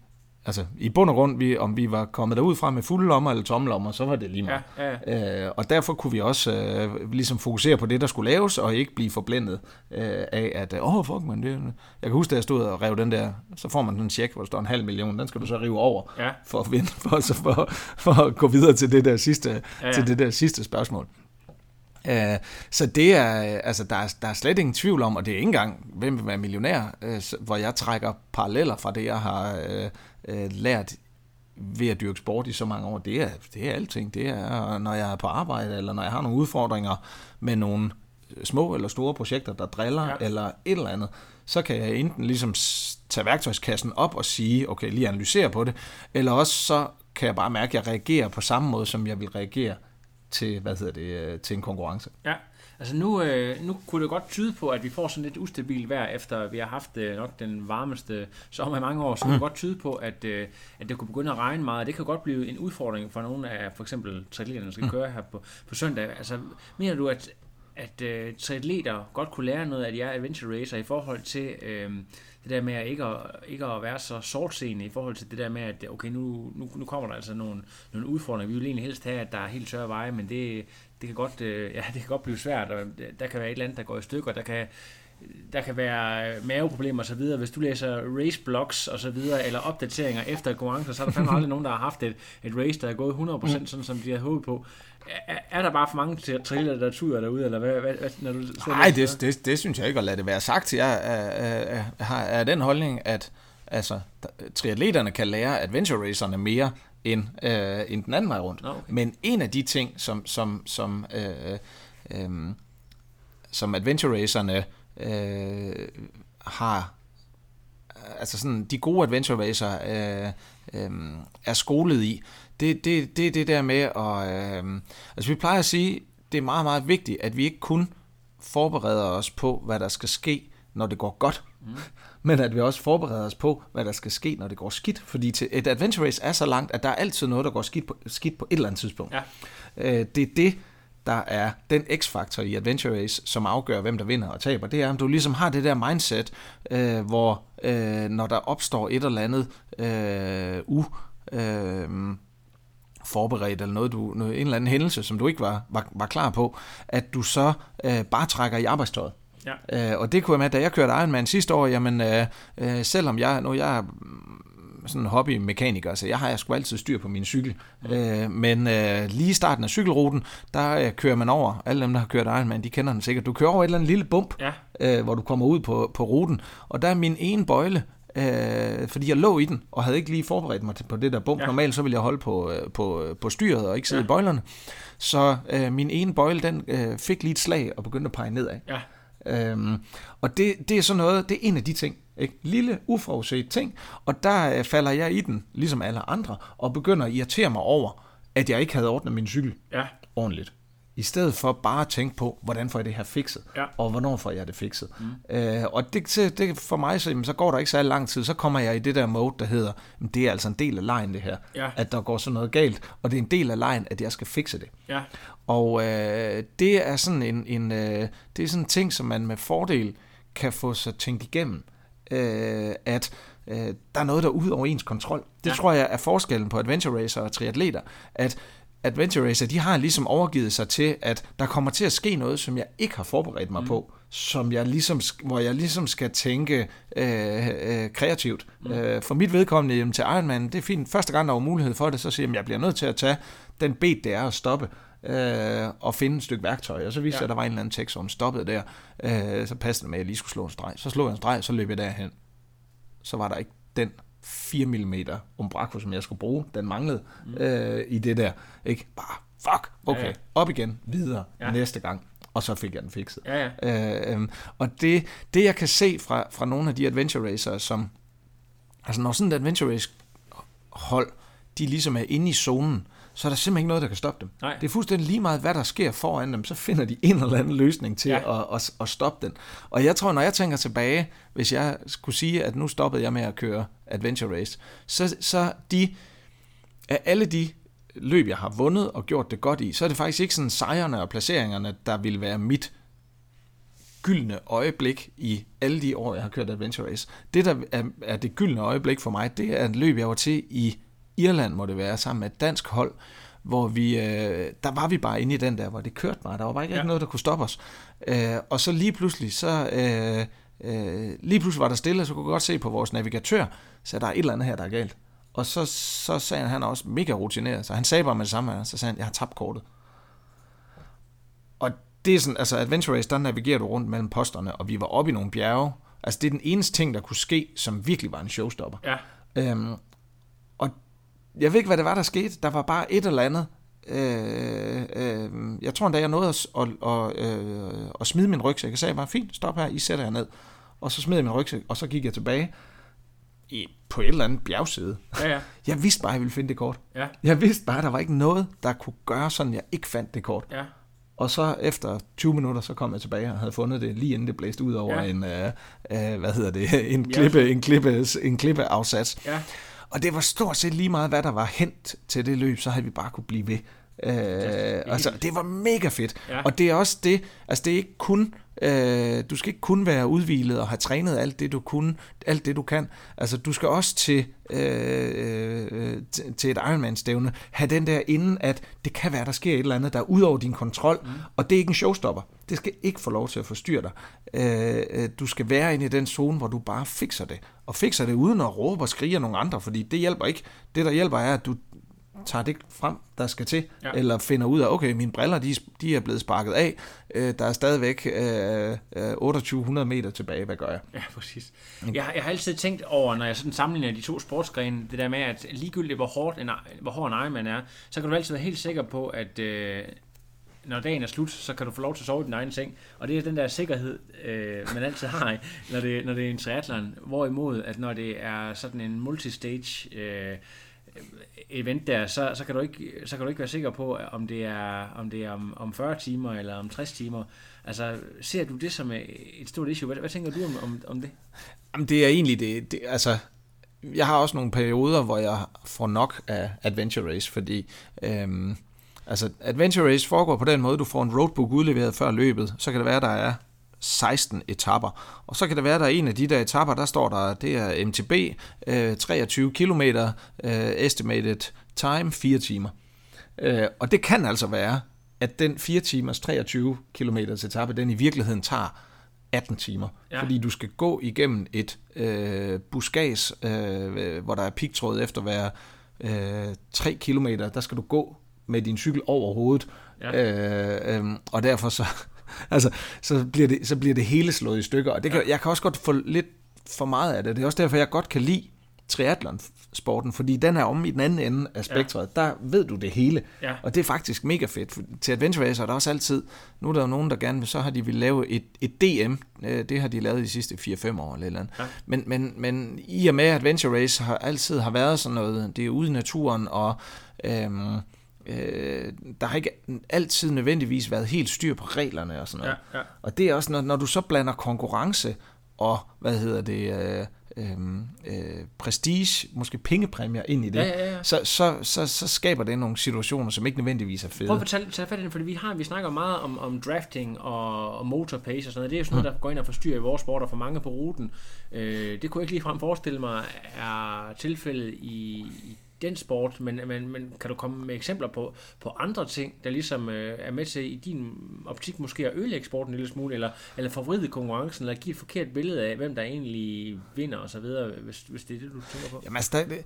altså, i bund og grund, vi, om vi var kommet derud fra med fulde lommer eller tomme lommer, så var det lige meget. Ja, Øh, og derfor kunne vi også øh, ligesom fokusere på det, der skulle laves, og ikke blive forblændet øh, af, at åh, oh, fuck man, det, jeg kan huske, da jeg stod og rev den der, så får man sådan en check, hvor der står en halv million, den skal du så rive over, Ja. for at vinde, for, så for, for at gå videre til det der sidste, Ja, ja, ja. ja. Til det der sidste spørgsmål. Uh, så det er, øh, altså der er, der er slet ingen tvivl om, og det er ikke engang, hvem vil være millionær, uh, hvor jeg trækker paralleller fra det, jeg har uh, lært ved at dyrke sport i så mange år, det er, det er alting. Det er, når jeg er på arbejde, eller når jeg har nogle udfordringer med nogle små eller store projekter, der driller, Ja. eller et eller andet, så kan jeg enten ligesom tage værktøjskassen op og sige, okay, lige analysere på det, eller også så kan jeg bare mærke, at jeg reagerer på samme måde, som jeg vil reagere til, hvad hedder det, øh, til en konkurrence. Ja, altså nu, øh, nu kunne det godt tyde på, at vi får sådan lidt ustabilt vejr, efter vi har haft øh, nok den varmeste sommer i mange år, så kunne det godt tyde på, at, øh, at det kunne begynde at regne meget. Det kan godt blive en udfordring for nogle af for eksempel triatleterne, der skal køre her på, på søndag. Altså, mener du, at, at øh, triatleter godt kunne lære noget af de adventure racer i forhold til øh, det der med at ikke, at ikke at være så sortseende i forhold til det der med, at okay, nu, nu, nu kommer der altså nogle, nogle udfordringer. Vi vil egentlig helst have, at der er helt tørre veje, men det, det kan godt, øh, ja, det kan godt blive svært, og der kan være et eller andet, der går i stykker, der kan, der kan være maveproblemer og så videre. Hvis du læser race blogs og så videre, eller opdateringer efter konkurrencer, så er der fandme aldrig nogen, der har haft et, et race, der er gået 100% sådan, som de havde håbet på. Er, er der bare for mange triller, der turer derude, eller hvad, hvad, hvad når du Nej, det, det, det synes jeg ikke at lade det være sagt. Jeg har- den holdning, at altså, triatleterne kan lære adventure racerne mere end, øh, end den anden vej rundt. Okay. Men en af de ting, som, som, som, øh, øh, som adventure racerne øh, har altså sådan, de gode adventure racer øh, øh, er skolet i, det det, det, det der med at... Øh, altså vi plejer at sige, det er meget, meget vigtigt, at vi ikke kun forbereder os på, hvad der skal ske, når det går godt, mm. Men at vi også forbereder os på, hvad der skal ske, når det går skidt. Fordi til et adventure race er så langt, at der er altid noget, der går skidt på, skidt på et eller andet tidspunkt. Ja. Øh, det er det, der er den x-faktor i Adventure Race, som afgør, hvem der vinder og taber. Det er, om du ligesom har det der mindset, øh, hvor øh, når der opstår et eller andet øh, u... Øh, forberedt, eller noget, du, noget, en eller anden hændelse, som du ikke var, var, var klar på, at du så øh, bare trækker i arbejdstøjet. Ja. Øh, og det kunne jeg med, da jeg kørte Ironman sidste år, jamen, øh, øh, selvom jeg, nu jeg er sådan en hobbymekaniker, så jeg har jeg sgu altid styr på min cykel. Mm. Øh, men øh, lige i starten af cykelruten, der øh, kører man over, alle dem, der har kørt Ironman, de kender den sikkert. Du kører over et eller andet lille bump, Ja. øh, hvor du kommer ud på, på ruten, og der er min ene bøjle, øh, fordi jeg lå i den, og havde ikke lige forberedt mig på det der bump. Ja. Normalt så ville jeg holde på, øh, på, øh, på styret og ikke sidde ja. i bøjlerne. Så øh, min ene bøjle, den øh, fik lige et slag og begyndte at pege nedad. Ja. Øhm, og det, det er sådan noget, det er en af de ting. Ikke? Lille, uforudset ting. Og der øh, falder jeg i den, ligesom alle andre, og begynder at irritere mig over, at jeg ikke havde ordnet min cykel Ja. ordentligt. I stedet for bare at tænke på, hvordan får jeg det her fikset, Ja. og hvornår får jeg det fikset. Mm. Øh, og det, det for mig, så, jamen, så går der ikke så lang tid, så kommer jeg i det der mode, der hedder, jamen, det er altså en del af lejen det her, Ja. at der går sådan noget galt, og det er en del af lejen, at jeg skal fikse det. Ja. Og øh, det er sådan en, en øh, det er sådan en ting, som man med fordel kan få sig tænkt igennem, øh, at øh, der er noget, der er ud over ens kontrol. Det Ja. tror jeg er forskellen på adventure racer og triatleter, at adventure racer, de har ligesom overgivet sig til, at der kommer til at ske noget, som jeg ikke har forberedt mig mm. på, som jeg ligesom, hvor jeg ligesom skal tænke øh, øh, kreativt. Mm. Øh, for mit vedkommende jamen, til Ironman, det er fint. Første gang, der var mulighed for det, så siger jeg, at jeg bliver nødt til at tage den bed, det er at stoppe øh, og finde et stykke værktøj. Og så viste Ja. jeg, at der var en eller anden tekst, som stoppede der. Øh, så passede det med, at jeg lige skulle slå en streg. Så slog jeg en streg, så løb jeg derhen. Så var der ikke den 4 mm umbraco, som jeg skulle bruge. Den manglede mm. øh, i det der. Ikke? Bare, fuck, okay, Ja, ja, op igen, videre, Ja. næste gang. Og så fik jeg den fikset. Ja, ja. Øh, øhm, og det, det, jeg kan se fra, fra nogle af de adventure racere, som... Altså, når sådan et adventure race hold, de ligesom er inde i zonen, så er der simpelthen ikke noget, der kan stoppe dem. Nej. Det er fuldstændig lige meget, hvad der sker foran dem, så finder de en eller anden løsning til Ja. at, at, at stoppe den. Og jeg tror, når jeg tænker tilbage, hvis jeg skulle sige, at nu stoppede jeg med at køre adventure race, så, så de, af alle de løb, jeg har vundet og gjort det godt i, så er det faktisk ikke sådan sejrene og placeringerne, der vil være mit gyldne øjeblik i alle de år, jeg har kørt Adventure Race. Det, der er, er det gyldne øjeblik for mig, det er et løb, jeg var til i Irland, må det være, sammen med et dansk hold, hvor vi, øh, der var vi bare inde i den der, hvor det kørte bare. Der var bare ikke Ja. noget, der kunne stoppe os. Øh, og så lige pludselig, så øh, øh, lige pludselig var der stille, og så kunne jeg godt se på vores navigatør, så der er et eller andet her, der er galt. Og så, så sagde han, han er også mega rutineret, så han sagde bare med det samme, så sagde han, jeg har tabt kortet. Og det er sådan, altså Adventure Race, der navigerer du rundt mellem posterne, og vi var oppe i nogle bjerge. Altså det er den eneste ting, der kunne ske, som virkelig var en showstopper. Ja. Øhm, jeg ved ikke, hvad det var, der skete. Der var bare et eller andet. Øh, øh, jeg tror endda, jeg nåede at, at, at, øh, at smide min rygsæk. Jeg sagde bare, fint, stop her, I sætter jer ned. Og så smed jeg min rygsæk, og så gik jeg tilbage i, på et eller andet bjergside. Ja, ja. Jeg vidste bare, at jeg ville finde det kort. Ja. Jeg vidste bare, at der var ikke noget, der kunne gøre sådan, jeg ikke fandt det kort. Ja. Og så efter 20 minutter, så kom jeg tilbage og havde fundet det, lige inden det blæste ud over Ja. ja. en, øh, øh, hvad hedder det, en Ja. klippe, en klippe, en klippeafsats. Ja. Og det var stort set lige meget, hvad der var hent til det løb, så havde vi bare kunne blive ved. Øh, altså, det var mega fedt. Ja. Og det er også det, altså det er ikke kun, øh, du skal ikke kun være udvilet og have trænet alt det, du kunne, alt det, du kan. Altså, du skal også til, øh, øh, til, til et Ironman-stævne have den der inden, at det kan være, der sker et eller andet, der er ud over din kontrol, mm. og det er ikke en showstopper. Det skal ikke få lov til at forstyrre dig. Øh, øh, du skal være inde i den zone, hvor du bare fikser det. Og fikser det uden at råbe og skrige af nogle andre, fordi det hjælper ikke. Det, der hjælper, er, at du tager det frem, der skal til, Ja. eller finder ud af, okay, mine briller, de, de er blevet sparket af, øh, der er stadigvæk øh, øh, 2800 meter tilbage, hvad gør jeg? Ja, præcis. Jeg, har- jeg har altid tænkt over, når jeg sådan sammenligner de to sportsgrene, det der med, at ligegyldigt hvor hårdt en, hvor hård en Ironman er, så kan du altid være helt sikker på, at øh, når dagen er slut, så kan du få lov til at sove i din egen seng. Og det er den der sikkerhed, øh, man altid har, når det, når det er en triathlon. Hvorimod, at når det er sådan en multistage øh, event der, så, så, kan du ikke, så kan du ikke være sikker på, om det er, om, det er om, om 40 timer eller om 60 timer. Altså, ser du det som øh, et stort issue? Hvad, hvad tænker du om, om, om det? Jamen, det er egentlig det, det, altså, jeg har også nogle perioder, hvor jeg får nok af Adventure Race, fordi øhm, altså, Adventure Race foregår på den måde, du får en roadbook udleveret før løbet, så kan det være, der er 16 etapper. Og så kan det være, der er en af de der etapper, der står der, det er MTB, øh, 23 km, øh, estimated time, 4 timer. Øh, og det kan altså være, at den 4 timers 23 km etape, den i virkeligheden tager 18 timer. Ja. Fordi du skal gå igennem et øh, buskads, øh, hvor der er pigtråd efter hver øh, 3 km. Der skal du gå med din cykel over hovedet. Ja. Øh, øh, og derfor så, altså, så, bliver det, så bliver det hele slået i stykker. Og det kan, jeg kan også godt få lidt for meget af det. Det er også derfor, jeg godt kan lide triathlon-sporten, fordi den er om i den anden ende af spektret. Ja. Der ved du det hele, Ja. og det er faktisk mega fedt. For til Adventure Race er der også altid, nu er der jo nogen, der gerne vil, så har de vil lave et, et DM, øh, det har de lavet de sidste 4-5 år eller eller andet. Ja. Men, men, men i og med, at Adventure Race har altid har været sådan noget, det er ude i naturen, og øhm, øh, der har ikke altid nødvendigvis været helt styr på reglerne og sådan noget. Ja, ja. Og det er også, når, når du så blander konkurrence og, hvad hedder det, øh, øh, øh, prestige, måske pengepræmier ind i det, Ja, ja, ja. Så, så, så, så skaber det nogle situationer, som ikke nødvendigvis er fede. Prøv at tage, tage fat i den, fordi vi, har, vi snakker meget om, om drafting og, og motorpace og sådan noget. Det er jo sådan noget, der går ind og forstyrrer i vores sport og for mange på ruten. Øh, det kunne jeg ikke ligefrem forestille mig er tilfældet i, i den sport, men, men, men kan du komme med eksempler på, på andre ting, der ligesom øh, er med til i din optik måske at ødelægge sporten en lille smule, eller, eller forvride konkurrencen, eller give et forkert billede af, hvem der egentlig vinder osv., hvis, hvis det er det, du tænker på? Jamen, altså, der,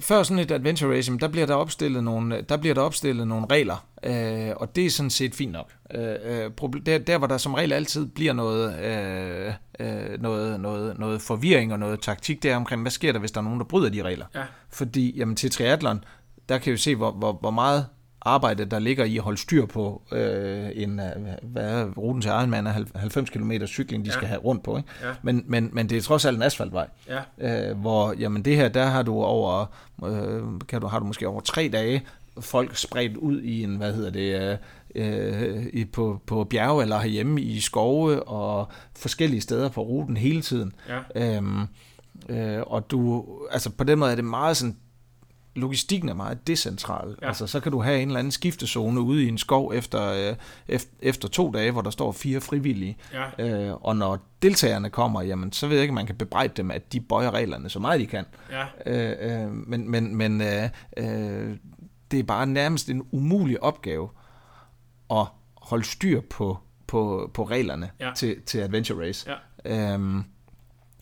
før sådan et adventure jamen, der bliver der opstillet nogle, der bliver der opstillet nogle regler, øh, og det er sådan set fint nok. Øh, øh, der, der, hvor der som regel altid bliver noget, øh, øh, noget, noget, noget forvirring og noget taktik, det er omkring, hvad sker der, hvis der er nogen, der bryder de regler? Ja. Fordi jamen, til triathlon, der kan vi se, hvor, hvor, hvor meget arbejde, der ligger i at holde styr på øh, en, øh, hvad ruten til Ironman er 90 km cykling, de Ja. skal have rundt på. Ikke? Ja. Men, men, men det er trods alt en asfaltvej. Ja. Øh, hvor, jamen det her, der har du over, øh, kan du, har du måske over tre dage folk spredt ud i en, hvad hedder det, øh, øh, i, på, på bjerge eller herhjemme i skove og forskellige steder på ruten hele tiden. Ja. Øhm, øh, og du, altså på den måde er det meget sådan, logistikken er meget decentral. Ja. Altså så kan du have en eller anden skiftezone ude i en skov efter, øh, efter, efter to dage, hvor der står fire frivillige. Ja. Øh, og når deltagerne kommer, jamen så ved jeg ikke, om man kan bebrejde dem, at de bøjer reglerne så meget de kan. Ja. Øh, øh, men men, men øh, øh, det er bare nærmest en umulig opgave at holde styr på, på, på reglerne Ja. til, til Adventure Race. Ja. Øhm,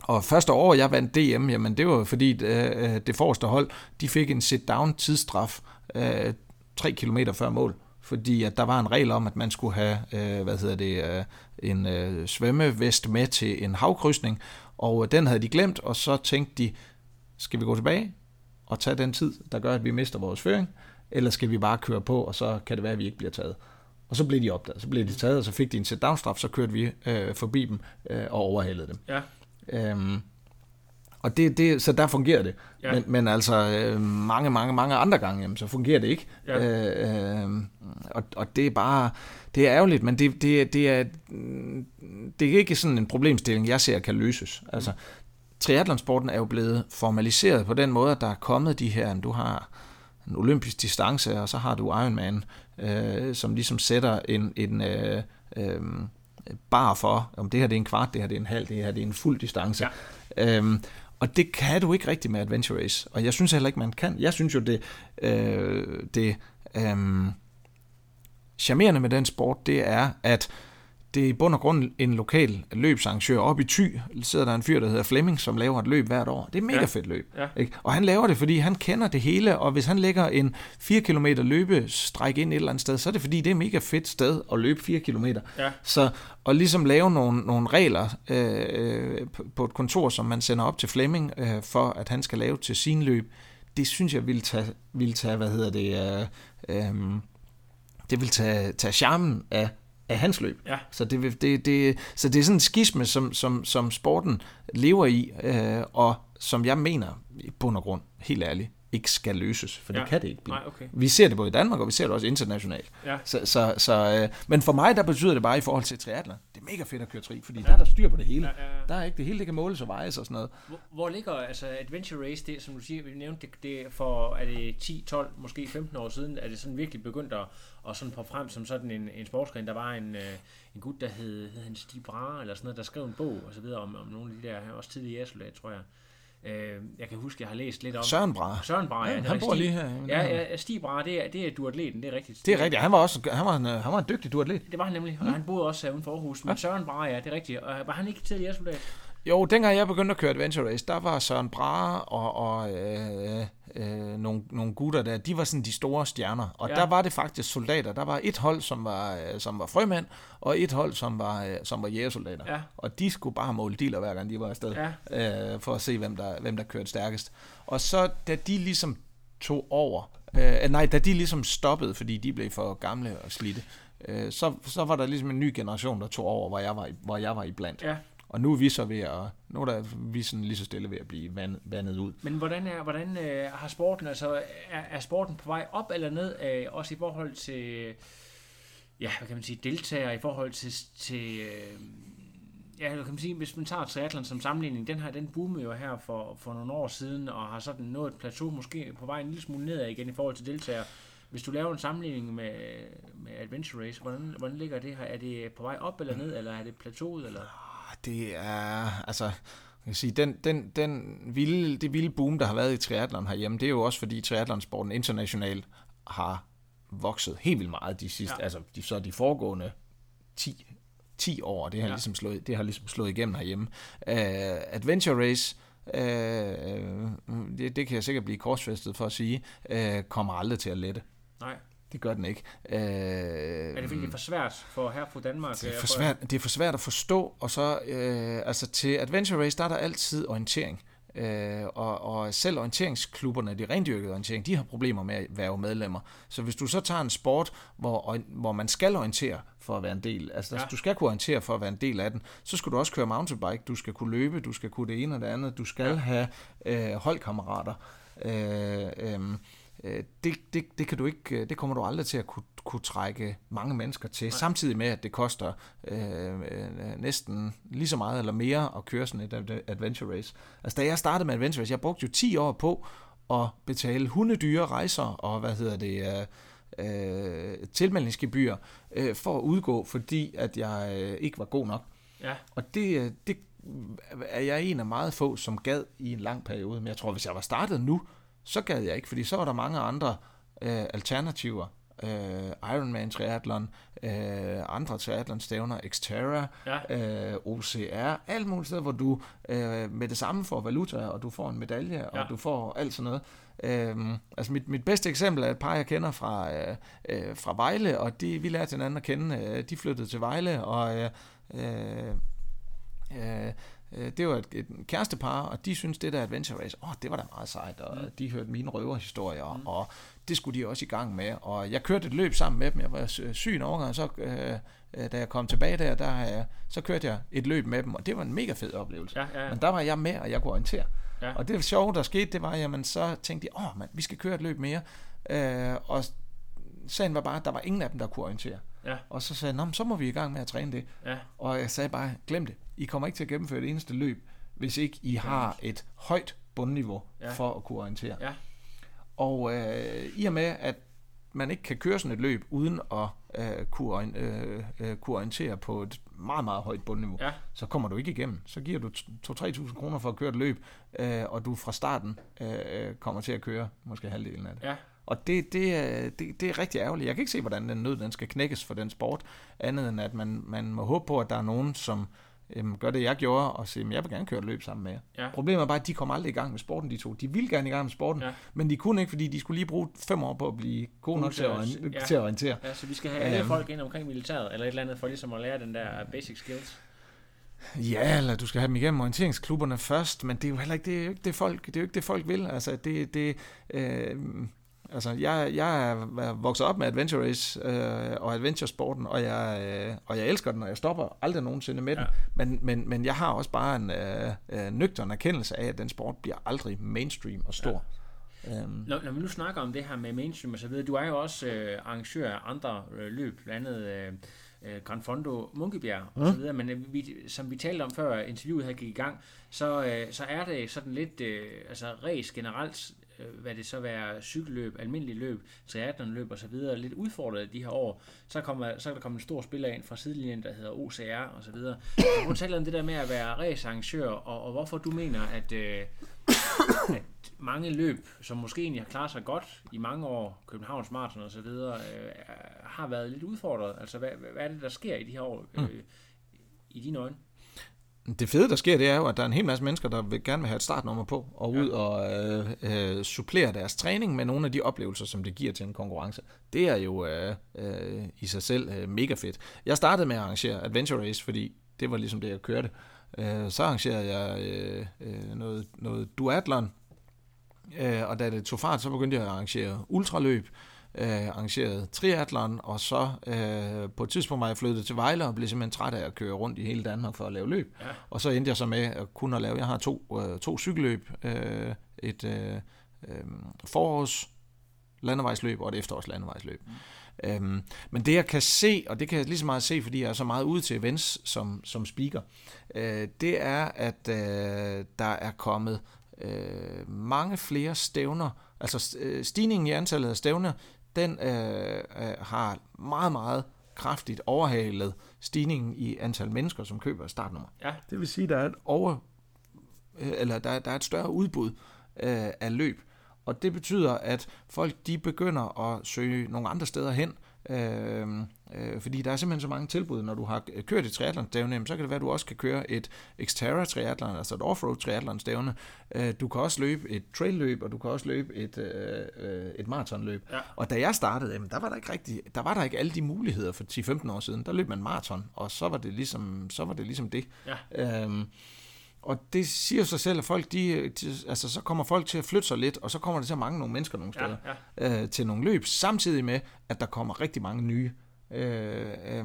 og første år, jeg vandt DM, jamen det var fordi øh, øh, det forreste hold, de fik en sit-down tidsstraf øh, 3 km før mål. Fordi at der var en regel om, at man skulle have øh, hvad hedder det, øh, en øh, svømmevest med til en havkrydsning, og øh, den havde de glemt, og så tænkte de, skal vi gå tilbage og tage den tid, der gør, at vi mister vores føring, eller skal vi bare køre på, og så kan det være, at vi ikke bliver taget. Og så blev de opdaget, så blev de taget, og så fik de en sit-down straf, så kørte vi øh, forbi dem øh, og overhalede dem. Ja. Øhm, og det, det, så der fungerer det. Ja. Men, men altså øh, mange, mange, mange andre gange, jamen, så fungerer det ikke. Ja. Øh, øh, og, og det er bare, det er ærgerligt, men det, det, det, er, mm, det er ikke sådan en problemstilling, jeg ser kan løses. Altså, triathlonsporten er jo blevet formaliseret på den måde, at der er kommet de her, du har en olympisk distance, og så har du Ironman, øh, som ligesom sætter en, en øh, øh, bar for, om det her det er en kvart, det her det er en halv, det her det er en fuld distance. Ja. Øhm, og det kan du ikke rigtig med Adventure Race, og jeg synes heller ikke, man kan. Jeg synes jo, det, øh, det øh, charmerende med den sport, det er, at det er i bund og grund en lokal løbsarrangør. Oppe i Thy sidder der en fyr, der hedder Flemming, som laver et løb hvert år. Det er mega Ja. fedt løb. Ja. Ikke? Og han laver det, fordi han kender det hele, og hvis han lægger en 4 km løbestræk ind et eller andet sted, så er det fordi, det er et mega fedt sted at løbe 4 km. Ja. Så at ligesom lave nogle, nogle regler øh, øh, på- på et kontor, som man sender op til Flemming, øh, for at han skal lave til sin løb, det synes jeg ville tage, ville tage hvad hedder det, øh, øh, det vil tage, tage charmen af, af hans løb. Ja. Så det, det, det, så det er sådan en skisme, som, som, som sporten lever i, øh, og som jeg mener, i bund og grund, helt ærligt, ikke skal løses, for Ja. det kan det ikke blive. Nej, okay. Vi ser det både i Danmark, og vi ser det også internationalt. Ja. Så, så, så, øh, men for mig, der betyder det bare i forhold til triathlon, det er mega fedt at køre tri, fordi der er der styr på det hele. Ja, ja, ja. Der er ikke det hele, det kan måles og vejes og sådan noget. Hvor, hvor ligger altså Adventure Race, det som du siger, vi nævnte det, det for, er det 10, 12, måske 15 år siden, er det sådan virkelig begyndt at, at sådan på frem som sådan en, en sportsgren. Der var en, øh, en gut, der hed, hed han Stig Brahe, eller sådan noget, der skrev en bog og så videre om, om nogle af de der, også tidligere i tror jeg. Øh, jeg kan huske, jeg har læst lidt om... Søren Brahe. Søren Brahe, ja. Ja, han bor Stig- lige her. Ja, ja, Stig Brahe, det er, det er duatleten, det er rigtigt. Det er rigtigt. Han var også han var en, han var en dygtig duatlet. Det var han nemlig, og han boede også uden for Aarhus. Men Søren Brahe, ja, det er rigtigt. Og var han ikke tidligere soldat? Jo, dengang jeg begyndte at køre Adventure Race, der var Søren Brahe og, og øh, øh, nogle, nogle gutter der, de var sådan de store stjerner. Og Ja. der var det faktisk soldater. Der var et hold, som var, øh, som var frømænd, og et hold, som var, øh, som var jægersoldater. Ja. Og de skulle bare måle dealer, hver gang de var afsted, Ja. øh, for at se, hvem der, hvem der kørte stærkest. Og så, da de ligesom tog over, øh, nej, da de ligesom stoppede, fordi de blev for gamle og slidte, øh, så, så var der ligesom en ny generation, der tog over, hvor jeg var, hvor jeg var iblandt. Ja. Og nu er vi så ved at, nu er der, vi sådan lige så stille ved at blive vandet, vandet ud. Men hvordan, er, hvordan øh, har sporten, altså er, er sporten på vej op eller ned, øh, også i forhold til, ja, hvad kan man sige, deltagere, i forhold til, til øh, ja, kan man sige, hvis man tager triathlon som sammenligning, den her, den boomede jo her for, for nogle år siden, og har sådan nået et plateau, måske på vej en lille smule nedad igen i forhold til deltagere. Hvis du laver en sammenligning med, med Adventure Race, hvordan, hvordan ligger det her? Er det på vej op eller ned, eller er det plateauet? Eller? Det er, altså, jeg kan sige, den, den, den vilde, det vilde boom, der har været i triathlon herhjemme, det er jo også fordi triathlonsporten internationalt har vokset helt vildt meget de sidste, Ja. altså de, så de foregående 10, 10 år, det har, ja. ligesom slået, det har ligesom slået igennem herhjemme. Uh, Adventure Race, uh, det, det kan jeg sikkert blive korsfæstet for at sige, uh, kommer aldrig til at lette. Nej. Det gør den ikke. Uh, Er det fordi, det er for svært for her på Danmark? det er øh, for svært, det er for svært at forstå, og så øh, altså til Adventure Race, der er der altid orientering. Øh, og, og selv orienteringsklubberne, de rendyrkede orientering, de har problemer med at være medlemmer. Så hvis du så tager en sport, hvor, hvor man skal orientere for at være en del, altså Ja. du skal kunne orientere for at være en del af den, så skal du også køre mountainbike, du skal kunne løbe, du skal kunne det ene og det andet, du skal Ja. have øh, holdkammerater. Øh, øh, øh, det, det, det, kan du ikke, øh, det kommer du aldrig til at kunne, kunne trække mange mennesker til, Nej. samtidig med, at det koster øh, øh, næsten lige så meget eller mere at køre sådan et ad- adventure race. Altså da jeg startede med adventure race, jeg brugte jo 10 år på at betale hundedyre rejser og hvad hedder det, øh, øh, tilmeldingsgebyr øh, for at udgå, fordi at jeg øh, ikke var god nok. Ja. Og det, øh, det er jeg en af meget få, som gad i en lang periode. Men jeg tror, hvis jeg var startet nu, så gad jeg ikke, fordi så var der mange andre øh, alternativer. Øh, Ironman triathlon, øh, andre triathlon-stævner, Xterra, Ja. øh, OCR, alt muligt steder, hvor du øh, med det samme får valuta, og du får en medalje, Ja. og du får alt sådan noget. Øhm, altså mit, mit bedste eksempel er et par, jeg kender fra, øh, øh, fra Vejle, og de, vi lærte hinanden at kende. Øh, de flyttede til Vejle, og øh, øh, øh, det var et, et kærestepar, og de synes det der Adventure Race, åh, oh, det var da meget sejt, og mm. de hørte mine røverhistorier, mm. og det skulle de også i gang med. Og jeg kørte et løb sammen med dem, jeg var sy- syg en overgang, og så øh, øh, da jeg kom tilbage der, der øh, så kørte jeg et løb med dem, og det var en mega fed oplevelse. Ja, ja, ja. Men der var jeg med, og jeg kunne orientere. Ja. Og det sjove, der skete, det var, jamen så tænkte jeg, åh, man, vi skal køre et løb mere. Øh, og sagen var bare, at der var ingen af dem, der kunne orientere. Ja. Og så sagde jeg, "Nå, men så må vi i gang med at træne det. Ja. Og jeg sagde bare, glem det. I kommer ikke til at gennemføre det eneste løb, hvis ikke I har et højt bundniveau Ja. for at kunne orientere. Ja. Og øh, i og med, at man ikke kan køre sådan et løb uden at øh, kunne, øh, øh, kunne orientere på et meget, meget højt bundniveau, Ja. så kommer du ikke igennem. Så giver du 2-3.000 kroner for at køre et løb, øh, og du fra starten øh, kommer til at køre måske halvdelen af det. Ja. Og det, det, er, det, det er rigtig ærgerligt. Jeg kan ikke se, hvordan den nød den skal knækkes for den sport, andet end at man, man må håbe på, at der er nogen, som øhm, gør det, jeg gjorde, og siger, "Men jeg vil gerne køre løb sammen med jer. Ja. Problemet er bare, at de kom aldrig i gang med sporten, de to. De ville gerne i gang med sporten, Ja. men de kunne ikke, fordi de skulle lige bruge fem år på at blive gode nok til at, ja. til at orientere. Ja, så vi skal have alle Øhm. folk ind omkring militæret, eller et eller andet, for ligesom at lære den der basic skills. Ja, eller du skal have dem igennem orienteringsklubberne først, men det er jo heller ikke det, er jo ikke det folk, det er jo ikke det folk vil. Altså det, det øh, altså jeg, jeg er vokset op med Adventure Race øh, og Adventure sporten, og jeg, øh, og jeg elsker den, og jeg stopper aldrig nogensinde med den. Ja. Men, men, men jeg har også bare en øh, øh, nøgtern erkendelse af, at den sport bliver aldrig mainstream og stor. Ja. Øhm, Når, når vi nu snakker om det her med mainstream og så videre, du er jo også øh, arrangør af andre øh, løb, blandt andet øh, øh, Gran Fondo Munkebjerg og så videre, men øh, vi, som vi talte om før interviewet her gik i gang, så, øh, så er det sådan lidt, øh, altså race generelt Øh, hvad det så være cykelløb, almindelig løb, triathlonløb og så videre, lidt udfordret de her år, så, kommer, så er der kommet en stor spiller ind fra sidelinjen, der hedder OCR og så videre. Hun taler om det der med at være racearrangør, og, og hvorfor du mener, at, øh, at mange løb, som måske egentlig har klaret sig godt i mange år, Københavns Marathon og så videre, øh, har været lidt udfordret. Altså, hvad, hvad er det, der sker i de her år, øh, i dine øjne? Det fede, der sker, det er jo, at der er en hel masse mennesker, der vil gerne vil have et startnummer på, og ud og øh, øh, supplere deres træning med nogle af de oplevelser, som det giver til en konkurrence. Det er jo øh, øh, i sig selv øh, mega fedt. Jeg startede med at arrangere Adventure Race, fordi det var ligesom det, jeg kørte. Øh, så arrangerede jeg øh, øh, noget, noget duatlon, øh, og da det tog fart, så begyndte jeg at arrangere ultraløb, øh, arrangeret triathlon, og så øh, på et tidspunkt var jeg flyttet til Vejle og blev simpelthen træt af at køre rundt i hele Danmark for at lave løb. Ja. Og så endte jeg så med at kunne at lave, jeg har to, øh, to cykelløb, øh, et øh, øh, forårs landevejsløb og et efterårs landevejsløb. Mm. Øhm, men det jeg kan se, og det kan jeg lige så meget se, fordi jeg er så meget ude til events som, som speaker, øh, det er, at øh, der er kommet øh, mange flere stævner, altså øh, stigningen i antallet af stævner, den øh, øh, har meget, meget kraftigt overhalet stigningen i antal mennesker, som køber startnummer. Ja. Det vil sige, at der er et over, øh, eller der, der er et større udbud øh, af løb. Og det betyder, at folk de begynder at søge nogle andre steder hen, øh, øh, fordi der er simpelthen så mange tilbud, når du har kørt et triathlon stævne, så kan det være, at du også kan køre et Xterra triathlon, altså et offroad triathlon stævne. Øh, du kan også løbe et trail løb, og du kan også løbe et, øh, et maratonløb. Ja. Og da jeg startede, jamen, der var der ikke rigtig, der var der ikke alle de muligheder for 10-15 år siden. Der løb man maraton, og så var det ligesom, så var det, ligesom det. Ja. Øhm, og det siger sig selv, at folk, de, de, altså, så kommer folk til at flytte sig lidt, og så kommer der til at mange nogle mennesker nogle steder Ja, Øh, til nogle løb, samtidig med, at der kommer rigtig mange nye. Øh, øh,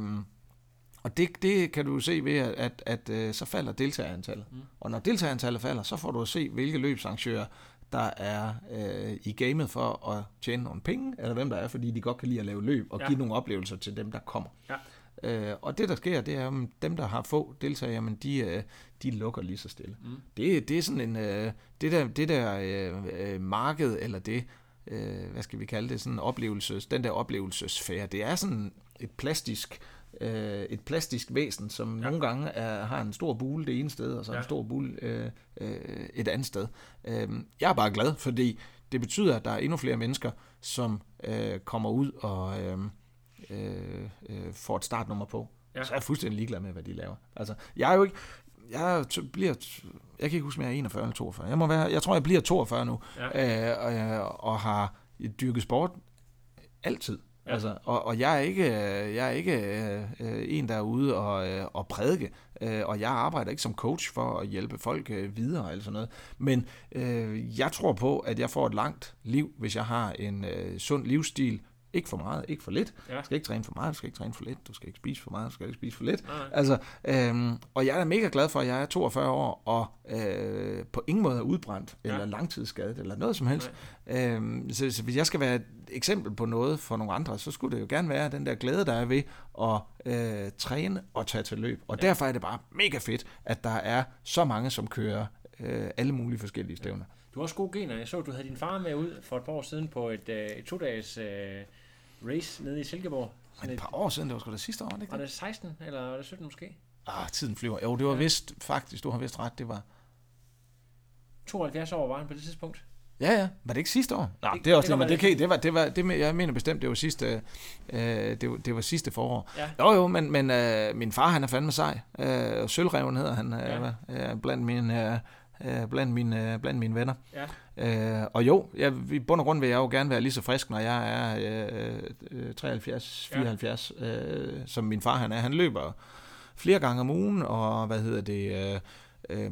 og det, det kan du se ved, at, at, at øh, så falder deltagerantallet. Mm. Og når deltagerantallet falder, så får du at se, hvilke løbsarrangører, der er øh, i gamet for at tjene nogle penge, eller hvem der er, fordi de godt kan lide at lave løb, og Ja. give nogle oplevelser til dem, der kommer. Ja. Øh, og det, der sker, det er, at dem, der har få deltagere, men de, øh, de lukker lige så stille. Mm. Det, det er sådan en, øh, det der, det der øh, øh, marked, eller det, øh, hvad skal vi kalde det, sådan oplevelses, den der oplevelsesfære, det er sådan et plastisk, øh, et plastisk væsen, som ja. nogle gange er, har en stor bule det ene sted, og så ja. En stor bule øh, øh, et andet sted. Øh, jeg er bare glad, fordi det betyder, at der er endnu flere mennesker, som øh, kommer ud og øh, øh, øh, får et startnummer på. Ja. Så er jeg fuldstændig ligeglad med, hvad de laver. Altså, jeg er jo ikke... Jeg, er, bliver, jeg kan ikke huske, om jeg er 41 eller 42. Jeg, må være, jeg tror, jeg bliver 42 nu, Ja. øh, og, jeg- og har dyrket sport altid. Ja. Altså, og, og jeg er ikke, øh, jeg er ikke øh, øh, en, der er ude og, øh, og prædike, øh, og jeg arbejder ikke som coach for at hjælpe folk øh, videre eller sådan noget. Men øh, jeg tror på, at jeg får et langt liv, hvis jeg har en øh, sund livsstil. Ikke for meget, ikke for lidt. Ja. Du skal ikke træne for meget, du skal ikke træne for lidt, du skal ikke spise for meget, du skal ikke spise for lidt. Nej. Altså, øhm, og jeg er mega glad for, at jeg er 42 år og øh, på ingen måde er udbrændt Ja. eller langtidsskadet eller noget som helst. Øhm, så, så hvis jeg skal være et eksempel på noget for nogle andre, så skulle det jo gerne være den der glæde, der er ved at øh, træne og tage til løb. Og ja. derfor er det bare mega fedt, at der er så mange, som kører øh, alle mulige forskellige stævner. Du har også gode gener. Jeg så, du havde din far med ud for et par år siden på et, øh, et to-dages øh, race nede i Silkeborg. Sådan Et par år siden, det var sgu da sidste år, var det ikke var det? det 16 eller var det 17 måske? Ah, tiden flyver. Jo, det var vist, faktisk, du har vist ret, det var... 72 år var han på det tidspunkt. Ja, ja. Var det ikke sidste år? Nej, Det- det, er også det men det, kan, det var, det var, det, jeg mener bestemt, det var sidste, øh, det, var, det var sidste forår. Ja. Jo, jo, men, men øh, min far, han er fandme sej. Øh, Sølvreven hedder han, Ja. øh, øh, blandt mine... Øh, øh, blandt mine, øh, blandt mine venner. Ja. Øh, og jo, jeg, i bund og grund vil jeg jo gerne være lige så frisk, når jeg er øh, øh, 73, Ja. 74, øh, som min far han er. Han løber flere gange om ugen, og hvad hedder det... Øh, øh,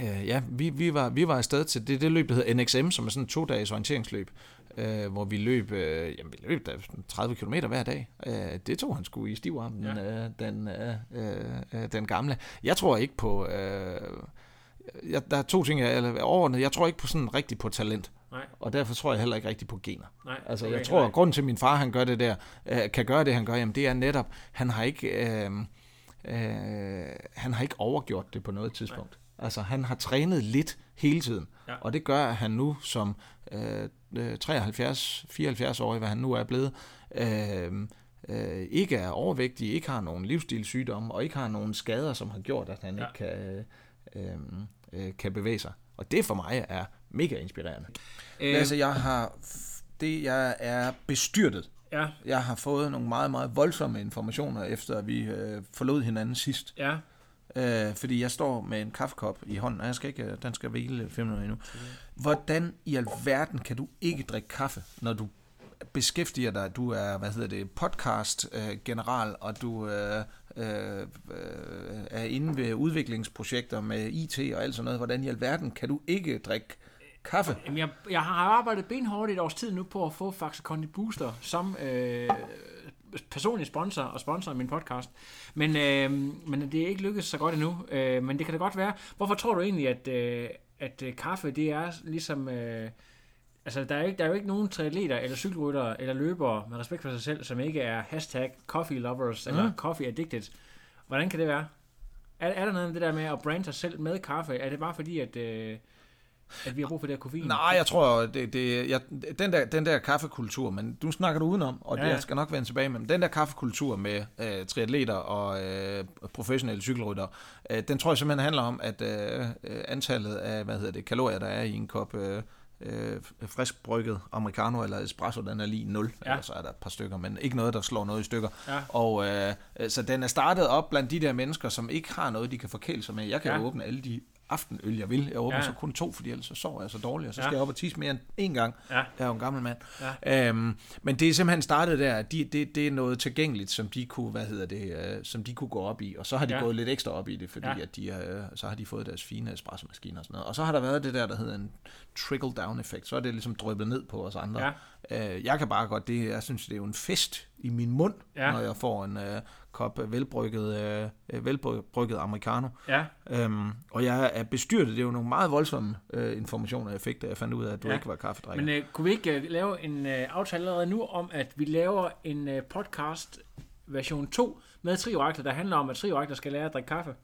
Øh, ja, vi, vi, var, vi var afsted til det, det løb, der hedder NXM, som er sådan en to-dages orienteringsløb, øh, hvor vi løb, øh, jamen, vi løb der 30 km hver dag. Øh, det tog han sgu i stivarmen, Ja. ja. øh, den, øh, øh, den gamle. Jeg tror ikke på... Øh, jeg, der er to ting, jeg, eller overordnet, jeg tror ikke på sådan rigtig på talent. Nej. Og derfor tror jeg heller ikke rigtig på gener. Nej, Altså, okay, jeg tror, nej. at grunden til, at min far han gør det der, øh, kan gøre det, han gør, jamen, det er netop, han har ikke, øh, øh, han har ikke overgjort det på noget tidspunkt. Altså, han har trænet lidt hele tiden. Ja. Og det gør, at han nu som øh, øh, 73, 74 år, hvad han nu er blevet, øh, øh, ikke er overvægtig, ikke har nogen livsstilssygdomme, og ikke har nogen skader, som har gjort, at han ja. ikke kan, øh, øh, kan bevæge sig. Og det for mig er mega inspirerende. Øh, Altså, jeg har, det, jeg er bestyrtet. ja, Jeg har fået nogle meget, meget voldsomme informationer, efter vi øh, forlod hinanden sidst. ja. Øh, fordi jeg står med en kaffekop i hånden, og jeg skal ikke, øh, den skal hvile fem minutter endnu. Hvordan i alverden kan du ikke drikke kaffe, når du beskæftiger dig, du er, hvad hedder det, podcast øh, og du øh, Øh, øh, er inde ved udviklingsprojekter med IT og alt sådan noget. Hvordan i alverden kan du ikke drikke kaffe? Jamen, jeg, jeg har arbejdet benhårdt i et års tid nu på at få Faxe Kondi Booster som øh, personlig sponsor og sponsor af min podcast. Men, øh, men det er ikke lykkedes så godt endnu. Øh, men det kan da godt være. Hvorfor tror du egentlig, at, øh, at øh, kaffe det er ligesom... Øh, altså, der er, ikke, der er jo ikke nogen triatleter eller cykelryttere eller løbere med respekt for sig selv, som ikke er hashtag coffee lovers mm. eller coffee addicted. Hvordan kan det være? Er, er der noget med det der med at brande sig selv med kaffe? Er det bare fordi, at... Øh, at vi har brug for det her koffein? Nej, jeg tror, det, det, jeg, den, der, den der kaffekultur, men du snakker du udenom, og Ja, det jeg skal nok vende tilbage med, men den der kaffekultur med øh, triatleter og øh, professionelle cykelryttere, øh, den tror jeg simpelthen handler om, at øh, øh, antallet af, hvad hedder det, kalorier, der er i en kop øh, øh, frisk brygget americano eller espresso, den er lige 0, Ja. eller så er der et par stykker, men ikke noget, der slår noget i stykker. Ja. Og øh, så den er startet op blandt de der mennesker, som ikke har noget, de kan forkæle sig med. Jeg kan ja. åbne alle de aftenøl, jeg vil. Jeg åbner Ja. ja. så kun to, fordi ellers så sover jeg så dårligt, og så Ja. skal jeg op og tisse mere end én gang. Ja. Jeg er jo en gammel mand. Ja. Øhm, men det er simpelthen startet der, de, det, det er noget tilgængeligt, som de kunne, hvad hedder det, øh, som de kunne gå op i, og så har de Ja. ja. gået lidt ekstra op i det, fordi Ja. ja. at de, øh, så har de fået deres fine espresso-maskiner og sådan noget. Og så har der været det der, der hedder en trickle-down-effekt, så er det ligesom drøbet ned på os andre. Ja. Øh, jeg kan bare godt, det, jeg synes, det er jo en fest i min mund, Ja. når jeg får en øh, kop velbrygget, øh, velbrygget americano. Ja, Øhm, og jeg er bestyrtet. Det er jo nogle meget voldsomme øh, informationer, jeg fik, da jeg fandt ud af, at du Ja. ikke var kaffedrikker. men øh, kunne vi ikke øh, lave en øh, aftale allerede nu om, at vi laver en øh, podcast version 2 med triorakler, der handler om, at triorakler skal lære at drikke kaffe?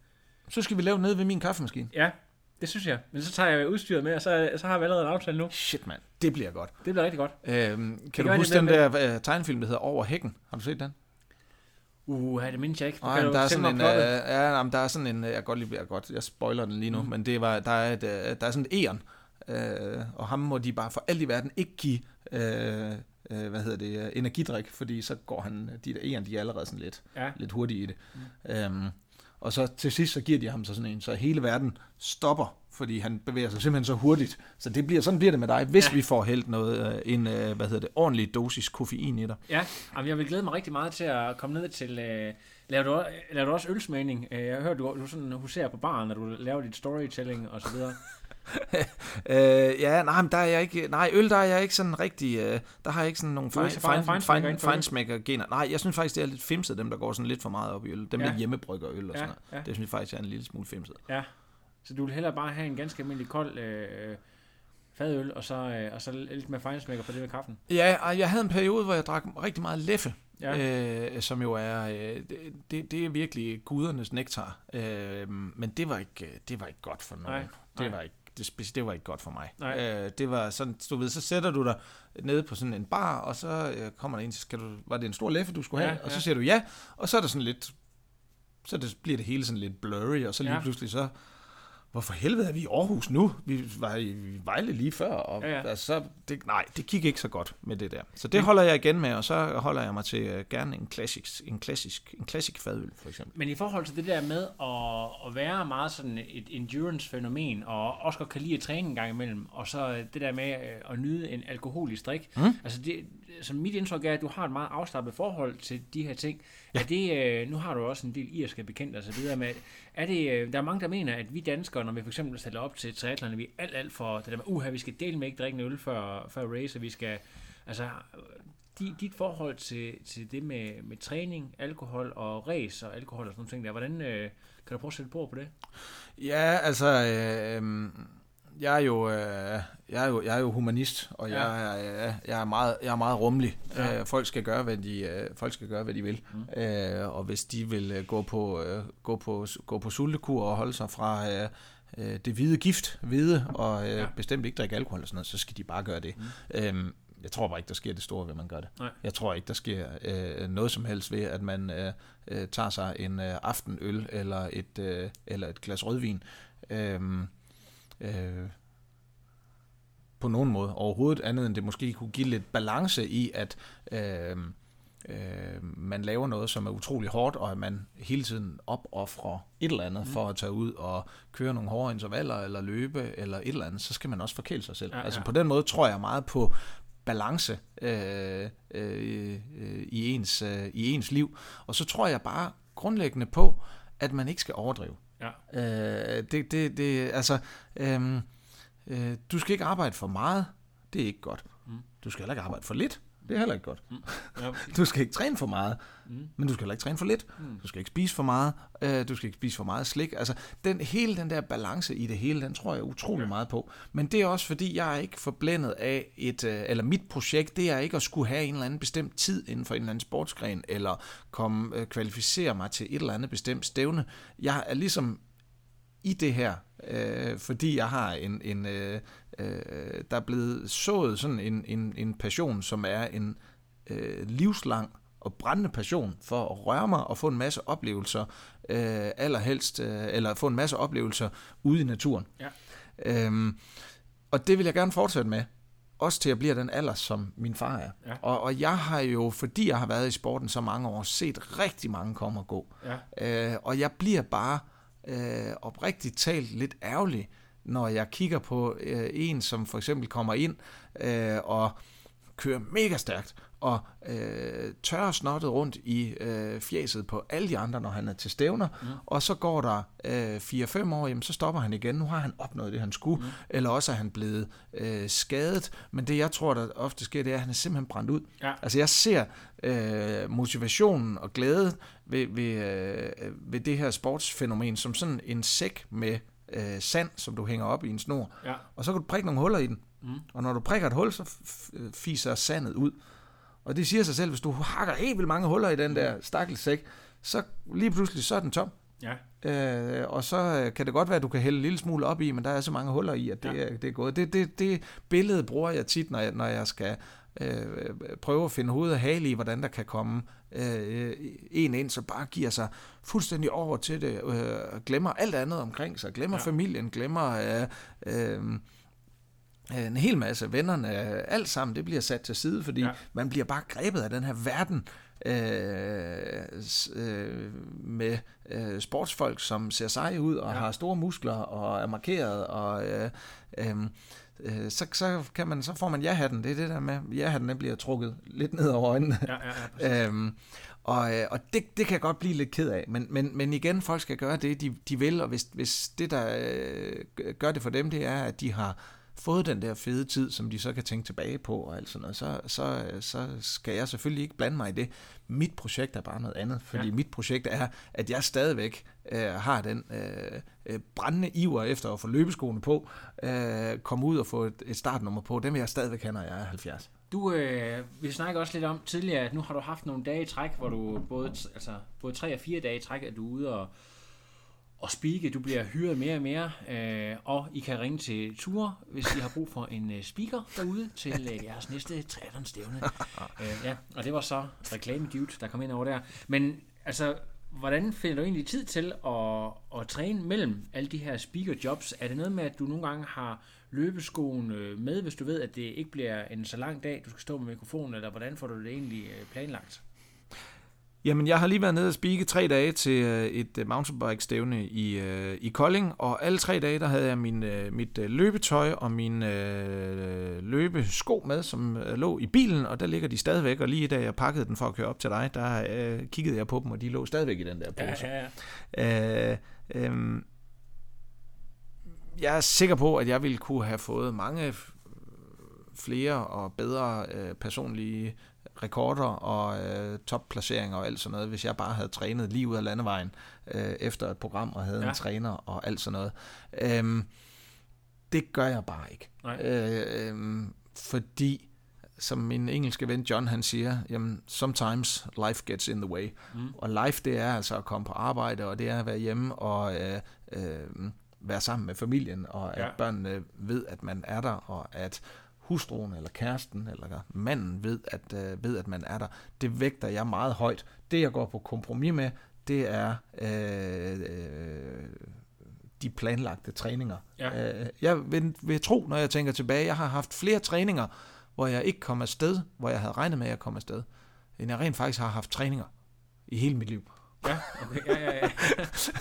Så skal vi lave nede ved min kaffemaskine. Ja, det synes jeg. Men så tager jeg udstyret med, og så, så har vi allerede en aftale nu. Shit, mand. Det bliver godt. Det bliver rigtig godt. Øhm, kan kan du huske det den der øh, tegnefilm, der hedder Over hækken? Har du set den? Uh, det mindes jeg ikke. Nej, der er sådan en, plottet? ja, men der er sådan en, øh, jeg kan godt lide, jeg, godt, jeg spoiler den lige nu, mm. men det var, der er, et, der er sådan et æren, øh, og ham må de bare for alt i verden ikke give, øh, øh, hvad hedder det, energidrik, fordi så går han, de der æren, de er allerede sådan lidt, Ja. lidt hurtige i det. Mm. Øhm, og så til sidst, så giver de ham så sådan en, så hele verden stopper, fordi han bevæger sig simpelthen så hurtigt. Så det bliver, sådan bliver det med dig, hvis Ja. vi får hældt noget, øh, en, øh, hvad hedder det, ordentlig dosis koffein i dig. Ja, jamen, jeg vil glæde mig rigtig meget til at komme ned til... Øh, laver, du, laver du også ølsmagning? Øh, Jeg har hørt, du, du sådan huserer på baren, når du laver dit storytelling og så videre. Øh, ja, nej, men der er jeg ikke, nej, øl, der er jeg ikke sådan rigtig, øh, der har jeg ikke sådan nogle er feinsmækker gener. Nej, jeg synes faktisk, det er lidt femset, dem der går sådan lidt for meget op i øl. Dem Ja. der hjemmebrygger øl og Ja, sådan noget. ja. Det synes jeg faktisk er en lille smule femset. Ja, så du vil hellere bare have en ganske almindelig kold øh, fadøl, og så, øh, og så lidt med fejnsmækker på det med kaffen. Ja, og jeg havde en periode, hvor jeg drak rigtig meget leffe. Ja. øh, som jo er, øh, det, det, det er virkelig gudernes nektar. Øh, men det var ikke, det var ikke godt for nogen. Nej, det nej. var ikke det, det var ikke godt for mig. Nej. Øh, det var sådan, du ved, så sætter du dig nede på sådan en bar, og så øh, kommer der en, skal du, var det en stor leffe, du skulle have? Ja, og så ja. siger du ja, og så er der sådan lidt, så det, bliver det hele sådan lidt blurry, og så lige Ja. pludselig så, hvorfor helvede er vi i Aarhus nu? Vi var i Vejle lige før, og Ja, ja. Altså, så, det, nej, det gik ikke så godt med det der. Så det holder jeg igen med, og så holder jeg mig til uh, gerne en klassisk, en klassisk, en klassisk fadøl, for eksempel. Men i forhold til det der med at, at være meget sådan et endurance-fænomen, og også godt kan lide at træne en gang imellem, og så det der med øh, at nyde en alkoholisk drik. Mm. Altså det, som mit indtryk er, at du har et meget afslappet forhold til de her ting. Ja. Er det, øh, nu har du også en del irske bekendte og så videre med, er det, øh, der er mange, der mener, at vi danskere, når vi for eksempel stiller op til triathlon, vi er alt, alt for det der med, uha, vi skal dele med ikke drikke en øl før, før race, og vi skal, altså, di- dit forhold til, til det med, med træning, alkohol og race og alkohol og sådan nogle ting der, hvordan øh, kan du prøve at sætte på på det? Ja, altså, øh, jeg er jo, øh, jeg er jo, jeg er jo humanist, og Ja. jeg, er, øh, jeg er meget, jeg er meget rummelig. Ja. Øh, folk skal gøre, hvad de, øh, folk skal gøre, hvad de vil. Mm. Øh, og hvis de vil øh, gå på, øh, gå på, gå på sultekur og holde sig fra, øh, øh, det hvide gift, hvide, og øh, ja. bestemt ikke drikke alkohol og sådan noget, så skal de bare gøre det. Mm. Øhm, jeg tror bare ikke, der sker det store ved, at man gør det. Nej. Jeg tror ikke, der sker øh, noget som helst ved, at man øh, øh, tager sig en øh, aftenøl eller et, øh, eller et glas rødvin. Øhm, øh, på nogen måde overhovedet andet end det måske kunne give lidt balance i, at øh, øh, man laver noget, som er utrolig hårdt, og at man hele tiden opoffrer et eller andet mm. for at tage ud og køre nogle hårde intervaller, eller løbe, eller et eller andet, så skal man også forkæle sig selv. Ja, Ja, ja. Altså på den måde tror jeg meget på balance øh, øh, øh, i, ens, øh, i ens liv. Og så tror jeg bare grundlæggende på, at man ikke skal overdrive. Ja. Øh, det, det, det, altså, øhm, øh, du skal ikke arbejde for meget. Det er ikke godt. Mm. Du skal heller ikke arbejde for lidt. Det er heller ikke godt. Mm. Ja. Du skal ikke træne for meget, mm. men du skal heller ikke træne for lidt. Mm. Du skal ikke spise for meget. Øh, du skal ikke spise for meget slik. Altså, den, hele den der balance i det hele, den tror jeg utrolig ja. meget på. Men det er også fordi, jeg er ikke forblændet af et, øh, eller mit projekt, det er ikke at skulle have en eller anden bestemt tid inden for en eller anden sportsgren, eller komme, øh, kvalificere mig til et eller andet bestemt stævne. Jeg er ligesom i det her, øh, fordi jeg har en, en øh, øh, der er blevet sået sådan en, en, en passion, som er en øh, livslang og brændende passion for at røre mig og få en masse oplevelser, øh, allerhelst, øh, eller få en masse oplevelser ude i naturen. Ja. Øhm, og det vil jeg gerne fortsætte med, også til at blive den alder, som min far er. Ja. Og, og jeg har jo, fordi jeg har været i sporten så mange år, set rigtig mange komme og gå. Ja. Øh, og jeg bliver bare øh, oprigtigt talt lidt ærgerlig, når jeg kigger på øh, en, som for eksempel kommer ind øh, og kører mega stærkt, og øh, tørrer snottet rundt i øh, fjeset på alle de andre, når han er til stævner, mm. og så går der øh, 4-5 år, jamen, så stopper han igen. Nu har han opnået det, han skulle, mm. eller også er han blevet øh, skadet. Men det, jeg tror, der ofte sker, det er, at han er simpelthen brændt ud. Ja. Altså, jeg ser øh, motivationen og glæde ved, ved, øh, ved det her sportsfænomen som sådan en sæk med øh, sand, som du hænger op i en snor. Ja. Og så kan du prikke nogle huller i den. Mm. Og når du prikker et hul, så fiser sandet ud. Og det siger sig selv, hvis du hakker helt vildt mange huller i den der stakkelsæk, så lige pludselig så er den tom. Ja. Øh, og så øh, kan det godt være, at du kan hælde en lille smule op i, men der er så mange huller i, at det, ja. er, det er gået. Det, det, det billede bruger jeg tit, når jeg, når jeg skal øh, prøve at finde hoved og hale i, hvordan der kan komme øh, en ind, så bare giver sig fuldstændig over til det, øh, glemmer alt andet omkring sig, glemmer Ja. familien, glemmer øh, øh, en hel masse vennerne, alt sammen, det bliver sat til side, fordi Ja. man bliver bare grebet af den her verden øh, øh, med øh, sportsfolk, som ser seje ud og ja. har store muskler og er markeret og øh, øh, øh, så, så, kan man, så får man ja-hatten. Det er det der med, ja-hatten den bliver trukket lidt ned over øjnene. Ja, ja, ja. Øhm, og øh, og det, det kan jeg godt blive lidt ked af. Men, men, men igen, folk skal gøre det, de, de vil, og hvis, hvis det, der øh, gør det for dem, det er, at de har fået den der fede tid, som de så kan tænke tilbage på og alt sådan noget, så, så, så skal jeg selvfølgelig ikke blande mig i det. Mit projekt er bare noget andet, fordi ja. mit projekt er, at jeg stadigvæk øh, har den øh, øh, brændende iver efter at få løbeskoene på, øh, komme ud og få et, et startnummer på, den vil jeg stadigvæk have, når jeg er 70. Du, øh, vi snakker også lidt om tidligere, at nu har du haft nogle dage i træk, hvor du både, altså, både tre og fire dage i træk, at du er ude og, og speake. Du bliver hyret mere og mere, øh, og I kan ringe til Ture, hvis I har brug for en øh, speaker derude til øh, jeres næste triathlon-stævne. øh, ja, og det var så reklamegivet, der kom ind over der. Men altså, hvordan finder du egentlig tid til at, at træne mellem alle de her speaker-jobs? Er det noget med, at du nogle gange har løbeskoen øh, med, hvis du ved, at det ikke bliver en så lang dag, du skal stå med mikrofonen, eller hvordan får du det egentlig øh, planlagt? Jamen, jeg har lige været nede og spike tre dage til øh, et øh, mountainbike-stævne i, øh, i Kolding, og alle tre dage, der havde jeg min, mit løbetøj og min øh, løbesko med, som lå i bilen, og der ligger de stadigvæk, og lige da jeg pakkede den for at køre op til dig, der øh, kiggede jeg på dem, og de lå stadigvæk i den der pose. ja, ja. Øh, øh, jeg er sikker på, at jeg ville kunne have fået mange flere og bedre øh, personlige rekorder og øh, topplaceringer og alt sådan noget, hvis jeg bare havde trænet lige ud af landevejen øh, efter et program og havde Ja. en træner og alt sådan noget. Øhm, det gør jeg bare ikke. Nej. Øh, øhm, fordi, som min engelske ven John han siger, jamen, sometimes life gets in the way. Mm. Og life, det er altså at komme på arbejde, og det er at være hjemme og øh, øh, være sammen med familien, og at ja. børnene ved, at man er der, og at hustruen eller kæresten eller manden ved at, øh, ved, at man er der. Det vægter jeg meget højt. Det, jeg går på kompromis med, det er øh, øh, de planlagte træninger. Ja. Øh, jeg vil, vil tro, når jeg tænker tilbage, jeg har haft flere træninger, hvor jeg ikke kom afsted, hvor jeg havde regnet med, at jeg kom afsted, end jeg rent faktisk har haft træninger i hele mit liv. Ja, okay, ja, ja,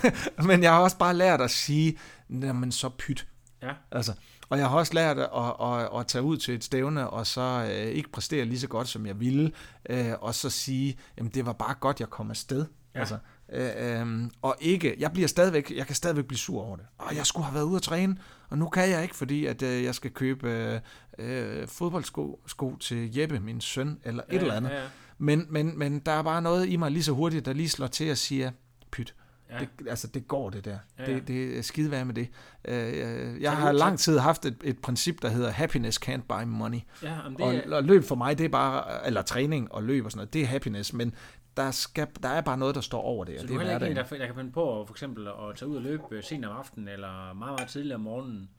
ja. Men jeg har også bare lært at sige, men så pyt. Ja. Altså, og jeg har også lært at, at, at, at tage ud til et stævne, og så øh, ikke præstere lige så godt, som jeg ville, øh, og så sige, jamen det var bare godt, jeg kom afsted. Ja. Altså, øh, øh, og ikke, jeg bliver stadigvæk, jeg kan stadigvæk blive sur over det. Og jeg skulle have været ude at træne, og nu kan jeg ikke, fordi at øh, jeg skal købe øh, øh, fodboldsko sko til Jeppe, min søn, eller et Ja, eller andet. ja, ja. Men, men, men der er bare noget i mig lige så hurtigt, der lige slår til og siger, pyt. Ja. Det, altså, det går det der. Ja, Ja. Det, det er skide værd med det. Øh, jeg Så har lang tid haft et, et princip, der hedder happiness can't buy money. Ja, det Og, er, og løb for mig, det er bare, eller træning og løb og sådan noget, det er happiness, men der, skal, der er bare noget, der står over det, så og du det er er heller ikke en, der, der kan finde på for eksempel at tage ud og løbe øh, sent om aftenen, eller meget, meget tidligt om morgenen.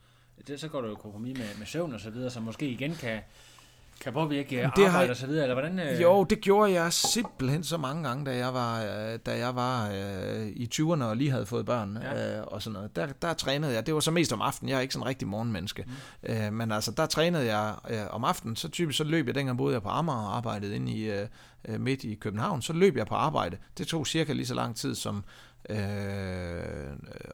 Det, så går du jo kompromis med, med søvn og så videre, så måske igen kan, kan påvirke det har arbejde jeg- og så videre, eller hvordan? øh, Jo, det gjorde jeg simpelthen så mange gange, da jeg var, øh, da jeg var øh, i 20'erne og lige havde fået børn Ja. øh, og sådan noget. Der, der trænede jeg. Det var så mest om aftenen. Jeg er ikke sådan en rigtig morgenmenneske. Mm. Øh, men altså, der trænede jeg øh, om aftenen. Så typisk så løb jeg, dengang boede jeg på Amager og arbejdede inde i, øh, øh, midt i København. Så løb jeg på arbejde. Det tog cirka lige så lang tid som øh,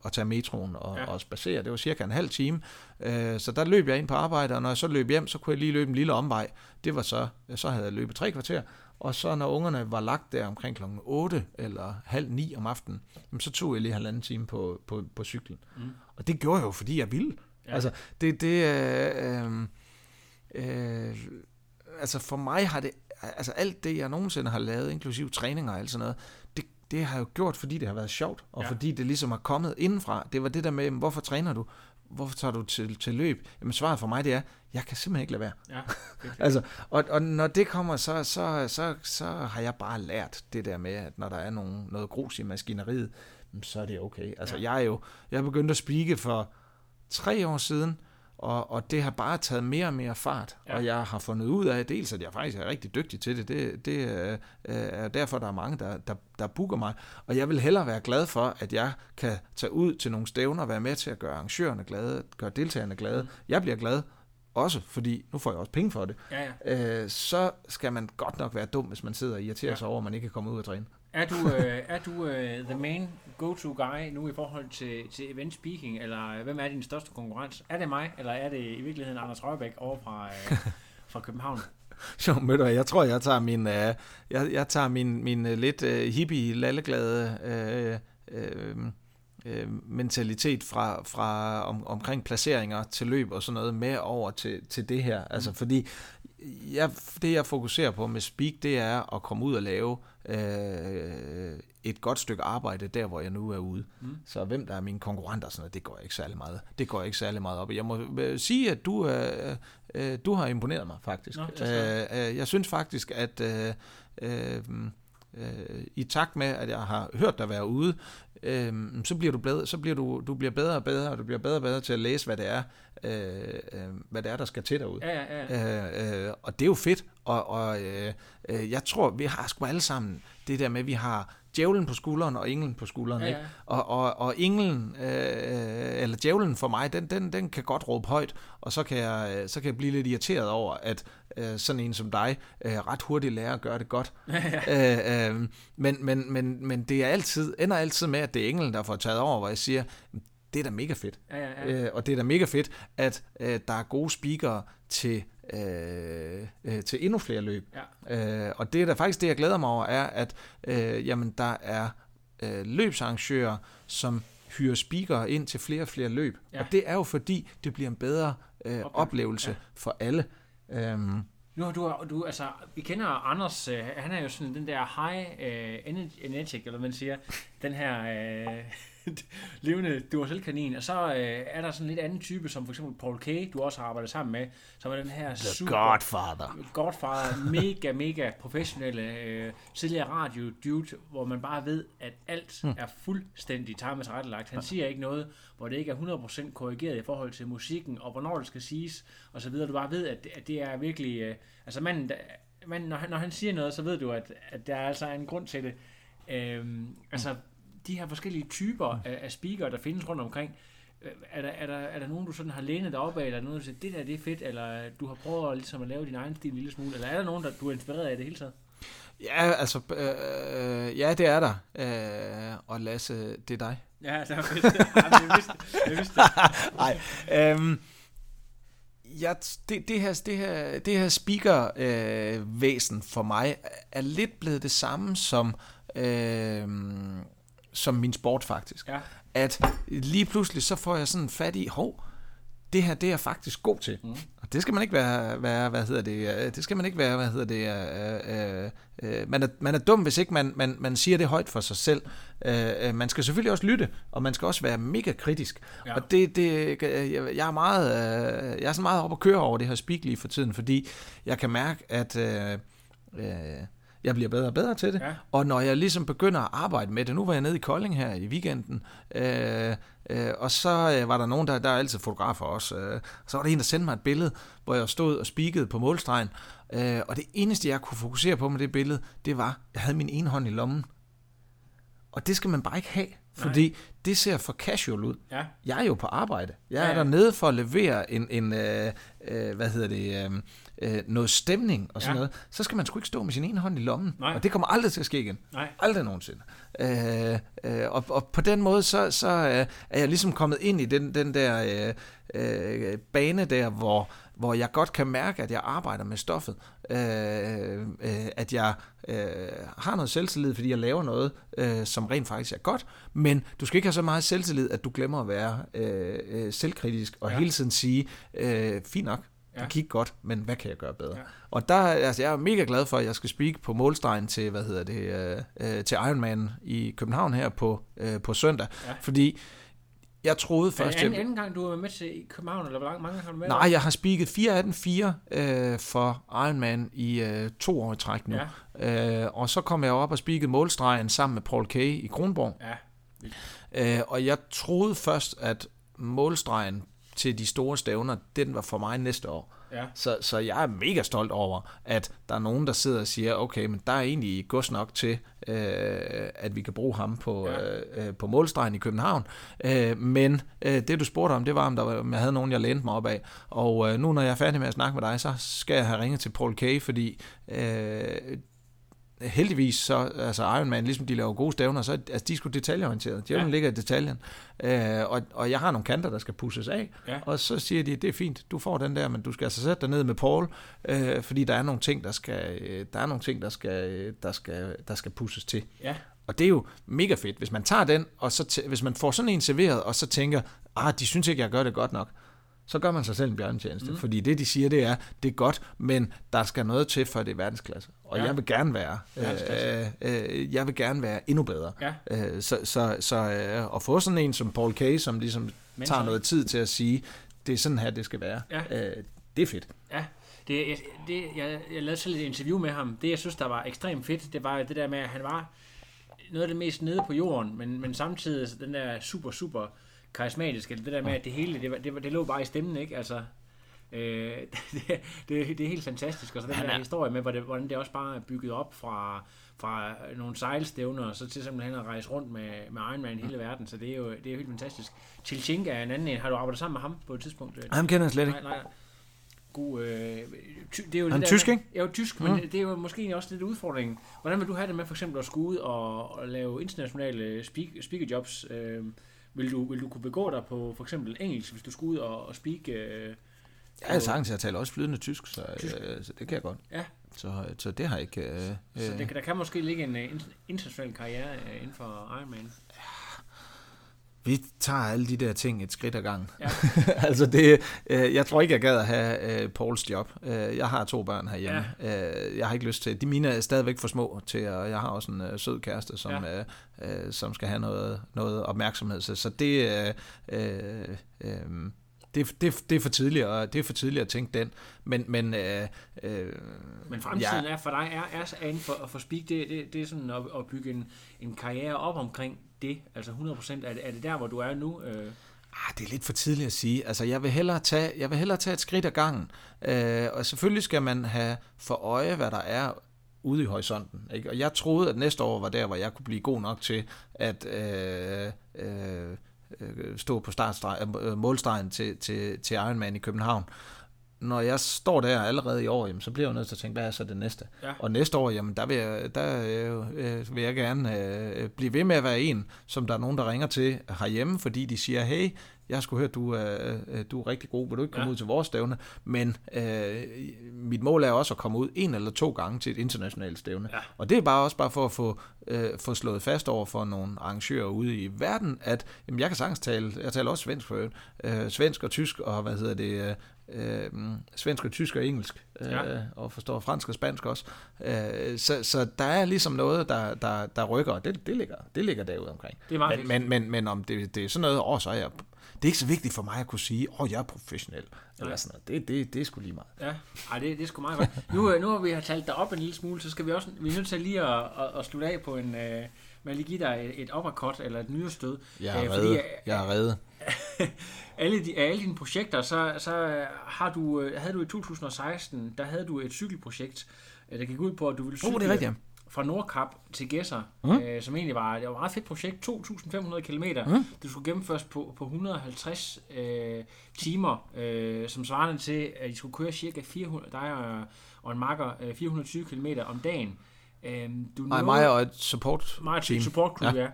at tage metroen og, Ja. og spacere. Det var cirka en halv time. Øh, så der løb jeg ind på arbejde, og når jeg så løb hjem, så kunne jeg lige løbe en lille omvej. Det var så, så havde jeg løbet tre kvarter. Og så når ungerne var lagt der omkring klokken 8 eller halv 9 om aftenen, så tog jeg lige halvanden time på, på, på cyklen. Mm. Og det gjorde jeg jo, fordi jeg ville. Ja. Altså, det, det øh, øh, øh, altså for mig har det, altså alt det, jeg nogensinde har lavet, inklusiv træninger og alt sådan noget, det, har jeg jo gjort, fordi det har været sjovt, og Ja. fordi det ligesom er kommet indenfra. Det var det der med, hvorfor træner du? Hvorfor tager du til, til løb? Jamen svaret for mig det er, jeg kan simpelthen ikke lade være. Ja, Altså, og, og når det kommer, så, så, så, så har jeg bare lært det der med, at når der er nogen, noget grus i maskineriet, jamen, så er det okay. Altså, Ja. jeg er jo, jeg er begyndt at speake for tre år siden, og, og det har bare taget mere og mere fart, Ja. og jeg har fundet ud af, dels at jeg faktisk er rigtig dygtig til det, det, det øh, er derfor, der er mange, der, der, der booker mig, og jeg vil hellere være glad for, at jeg kan tage ud til nogle stævner og være med til at gøre arrangørerne glade, gøre deltagerne glade. Jeg bliver glad også, fordi nu får jeg også penge for det ja, ja. øh, så skal man godt nok være dum, hvis man sidder og irriterer ja. sig over, at man ikke kan komme ud og træne. Er du, øh, er du øh, the main go-to guy nu i forhold til, til event speaking, eller øh, hvem er din største konkurrence? Er det mig, eller er det i virkeligheden Anders Rørbæk over fra, øh, fra København? Jo, hvad, jeg tror, jeg tager min, øh, jeg, jeg tager min, min øh, lidt øh, hippie, lalleglade øh, øh, øh, mentalitet fra, fra om, omkring placeringer til løb og sådan noget med over til, til det her. Altså, fordi jeg, det, jeg fokuserer på med Speak, det er at komme ud og lave øh, et godt stykke arbejde der, hvor jeg nu er ude. Mm. Så hvem der er mine konkurrenter og sådan noget, det går jeg ikke særlig meget. Det går jeg ikke særlig meget op i. Jeg må øh, sige, at du, øh, øh, du har imponeret mig faktisk. Nå, øh, øh, jeg synes faktisk, at øh, øh, øh, i takt med, at jeg har hørt dig være ude, øh, så bliver du bedre, så bliver du, du bliver bedre og bedre, og du bliver bedre og bedre til at læse, hvad det er, øh, øh, hvad det er, der skal til derude. Ja, ja, ja. Øh, øh, og det er jo fedt, og, og øh, øh, jeg tror, vi har sgu alle sammen det der med, at vi har djævlen på skulderen og englen på skulderen. Ja, Ikke? ja. Og, og, og englen, øh, eller djævlen for mig, den, den, den kan godt råbe højt, og så kan jeg, så kan jeg blive lidt irriteret over, at øh, sådan en som dig øh, ret hurtigt lærer at gøre det godt. øh, øh, men, men, men, men det er altid, ender altid med, at det er englen, der får taget over, hvor jeg siger, det er da mega fedt. Ja, ja, ja. Øh, og det er da mega fedt, at øh, der er gode speakere til, øh, øh, til endnu flere løb. Ja. Øh, og det er da faktisk det, jeg glæder mig over, er, at øh, jamen, der er øh, løbsarrangører, som hyrer speakere ind til flere og flere løb. Ja. Og det er jo fordi, det bliver en bedre øh, oplevelse Ja. for alle. Øhm, Nu har du, du, altså, vi kender Anders, øh, han er jo sådan den der high øh, energetic, eller man siger, den her, øh, levende Duracell-kanin, og så øh, er der sådan en lidt anden type, som for eksempel Paul Kay, du også har arbejdet sammen med, som er den her The super... Godfather. Godfather, mega, mega professionelle øh, tidligere radio dude, hvor man bare ved, at alt mm. er fuldstændig timet rettelagt. Han siger ikke noget, hvor det ikke er 100% korrigeret i forhold til musikken, og hvornår det skal siges, og så videre. Du bare ved, at, at det er virkelig... Øh, altså manden, der, manden når, han, når han siger noget, så ved du, at, at der er altså en grund til det. Øhm, altså, de her forskellige typer af, af speaker, der findes rundt omkring, øh, er der, er, der, er der nogen, du sådan har lænet dig op af, eller er nogen, der siger, det der det er fedt, eller du har prøvet at, ligesom at lave din egen stil en lille smule, eller er der nogen, der du er inspireret af det hele taget? Ja, altså, øh, ja, det er der. Øh, og Lasse, det er dig. Ja, det er. Jamen, jeg vidste, jeg vidste det. Nej, øhm, ja, det, det her, det her, det her speaker-væsen øh, for mig er lidt blevet det samme som, øh, som min sport faktisk. Ja. At lige pludselig så får jeg sådan fat i, hov, det her det er jeg faktisk god til. Mm. Og det skal man ikke være, være, hvad hedder det, øh, det skal man ikke være, hvad hedder det, øh, øh, øh, man, er, man er dum, hvis ikke man, man, man siger det højt for sig selv. Øh, øh man skal selvfølgelig også lytte, og man skal også være mega kritisk. Ja. Og det, det, jeg er meget, øh, jeg er så meget op at køre over det her speak lige for tiden, fordi jeg kan mærke, at øh, øh, jeg bliver bedre og bedre til det. Ja. Og når jeg ligesom begynder at arbejde med det, nu var jeg nede i Kolding her i weekenden, øh, øh, og så øh, var der nogen, der, der er altid fotografer også, øh, så var der en, der sendte mig et billede, hvor jeg stod og spikede på målstregen, øh, og det eneste, jeg kunne fokusere på med det billede, det var, at jeg havde min ene hånd i lommen. Og det skal man bare ikke have, fordi Nej. det ser for casual ud. Ja. Jeg er jo på arbejde. Jeg er Ja, ja, dernede for at levere en, en øh, øh, hvad hedder det, øh, øh, noget stemning og sådan Ja. noget. Så skal man sgu ikke stå med sin ene hånd i lommen. Nej. Og det kommer aldrig til at ske igen. Nej. Aldrig nogensinde. Øh, øh, og, og på den måde, så, så øh, er jeg ligesom kommet ind i den, den der øh, øh, bane der, hvor, hvor jeg godt kan mærke, at jeg arbejder med stoffet. Øh, øh, at jeg øh, har noget selvtillid, fordi jeg laver noget, øh, som rent faktisk er godt. Men du skal ikke have så meget selvtillid, at du glemmer at være øh, øh, selvkritisk og ja. hele tiden sige, øh, fint nok, Ja. det gik godt, men hvad kan jeg gøre bedre? Ja. Og der, altså, jeg er mega glad for, at jeg skal speak på målstregen til, hvad hedder det, øh, øh, til Ironman i København her på, øh, på søndag. Ja. Fordi jeg troede Er det først... anden, anden gang, du var med til i København, eller hvor lang- mange har du med? nej, jeg har speaket 4 af den 4 øh, for Ironman i øh, to år i træk nu. Ja. Øh, og så kom jeg op og speakede målstregen sammen med Paul Kay i Kronborg. Ja, Øh, og jeg troede først, at målstregen til de store stævner, den var for mig næste år. ja. Så, så jeg er mega stolt over, at der er nogen, der sidder og siger, okay, men der er egentlig gods nok til, øh, at vi kan bruge ham på, Ja. ja. øh, på målstregen i København. Øh, men øh, det, du spurgte om, det var, om, der var, om jeg havde nogen, jeg lænede mig op af. Og øh, nu, når jeg er færdig med at snakke med dig, så skal jeg have ringet til Paul Kay, fordi øh, heldigvis så, altså Ironman, ligesom de laver gode stævner, så altså, de er sgu detaljeorienterede. Djævlen Ja. ligger i detaljen. Øh, og, og jeg har nogle kanter, der skal pusses af, Ja. og så siger de, det er fint, du får den der, men du skal altså sætte dig ned med Paul, øh, fordi der er nogle ting, der skal, øh, der er nogle ting, der skal, der skal, der skal pusses til. Ja. Og det er jo mega fedt, hvis man tager den, og så hvis man får sådan en serveret, og så tænker, ah, de synes ikke, jeg gør det godt nok, så gør man sig selv en bjørnetjeneste. Mm. Fordi det, de siger, det er, det er godt, men der skal noget til, for det er verdensklasse. Og Ja. jeg vil gerne være, øh, øh, jeg vil gerne være endnu bedre. Ja. Øh, så så, så øh, at få sådan en som Paul Kay, som ligesom Mentor. tager noget tid til at sige, det er sådan her, det skal være. Ja. Øh, det er fedt. Ja, det, jeg, det, jeg, jeg lavede selv et interview med ham. Det, jeg synes, der var ekstremt fedt, det var det der med, at han var noget af det mest nede på jorden, men, men samtidig den der super, super karismatiske, det der med, at det hele, det, var, det, det lå bare i stemmen, ikke? Altså, øh, det, det, det er helt fantastisk. Og så den der er- historie med, hvordan det også bare er bygget op fra, fra nogle sejlstævner, og så til simpelthen at rejse rundt med, med Ironman i hele verden, så det er jo, det er jo helt fantastisk. Chilchinga er en anden en. Har du arbejdet sammen med ham på et tidspunkt? Ham kender jeg slet ikke. Nej, nej. God, øh, ty, det er jo Han det er der tysk, med, ikke? Ja, jo tysk, men det er jo måske også lidt udfordringen. Hvordan vil du have det med for eksempel at skulle ud og, og lave internationale speak, speakerjobs? Øh, vil, du, vil du kunne begå dig på for eksempel engelsk, hvis du skulle ud og, og speak? Øh, Jeg er sagtens, jeg taler også flydende tysk, så, Tysk. øh, så det kan jeg godt. Ja. Så, så det har jeg ikke... Øh, så øh, det, der kan måske ligge en øh, in- international karriere øh, inden for Ironman. Vi tager alle de der ting et skridt ad gangen. Ja. altså det, øh, jeg tror ikke, jeg gad at have øh, Pauls job. Øh, jeg har to børn herhjemme. Ja. Øh, jeg har ikke lyst til... De mine er stadigvæk for små til, og jeg har også en øh, sød kæreste, som, ja. øh, øh, som skal have noget, noget opmærksomhed. Så, så det... Øh, øh, øh, det, det, det er for tidligt, og det er for tidligt at tænke den. Men, men, øh, øh, men fremtiden ja. er for dig er, er inden for, for speak, det, det, det er sådan at, at bygge en, en karriere op omkring det. Altså 100% er det, er det der, hvor du er nu? Øh? Ah, det er lidt for tidligt at sige. Altså, jeg vil hellere tage, jeg vil hellere tage et skridt ad gangen. Øh, og selvfølgelig skal man have for øje, hvad der er ude i horisonten. Ikke? Og jeg troede, at næste år var der, hvor jeg kunne blive god nok til at øh, øh, øh stå på startstreg, øh, målstregen til, til, til Ironman i København. Når jeg står der allerede i år, jamen, så bliver jeg nødt til at tænke, hvad er så det næste? Ja. Og næste år, jamen, der vil jeg, der, øh, vil jeg gerne øh, blive ved med at være en, som der er nogen, der ringer til herhjemme, fordi de siger, hey, jeg sgu hørt, du er, du er rigtig god, vil du ikke komme ja. ud til vores stævne? Men øh, mit mål er også at komme ud en eller to gange til et internationalt stævne. Ja. Og det er bare også bare for at få, øh, få slået fast over for nogle arrangører ude i verden, at jamen, jeg kan sagtens tale, jeg taler også svensk for øh, svensk og tysk, og hvad hedder det, øh, svensk og tysk og engelsk, øh, ja. og forstår fransk og spansk også. Øh, så, så der er ligesom noget, der, der, der rykker, og det, det, ligger, det ligger derude omkring. Det er meget men, men, men, men om det, det er sådan noget, åh, så er jeg det er ikke så vigtigt for mig at kunne sige, åh, jeg er professionel, eller sådan noget. Det, det, det er sgu lige meget. Ja, Ej, det, det er sgu meget godt. Nu, øh, nu har vi har talt dig op en lille smule, så skal vi også, vi er nødt til lige at, at, at slutte af på en, øh, at lige give dig et, uppercut, eller et nyrestød. Jeg er øh, reddet. Fordi, jeg er reddet. alle, de, alle dine projekter, så, så har du, øh, havde du i 2016, der havde du et cykelprojekt, der gik ud på, at du ville cykle, oh, det er rigtigt fra Nordkap til Gæsser, mm. øh, som egentlig var, det var et meget fedt projekt, 2.500 km. Mm. Det skulle gennemføres på, på 150 øh, timer, øh, som svarende til, at I skulle køre cirka 400, dig og, og en makker, øh, 420 km om dagen. Øh, du Nej, mig og et support Mig og et support crew, ja. ja.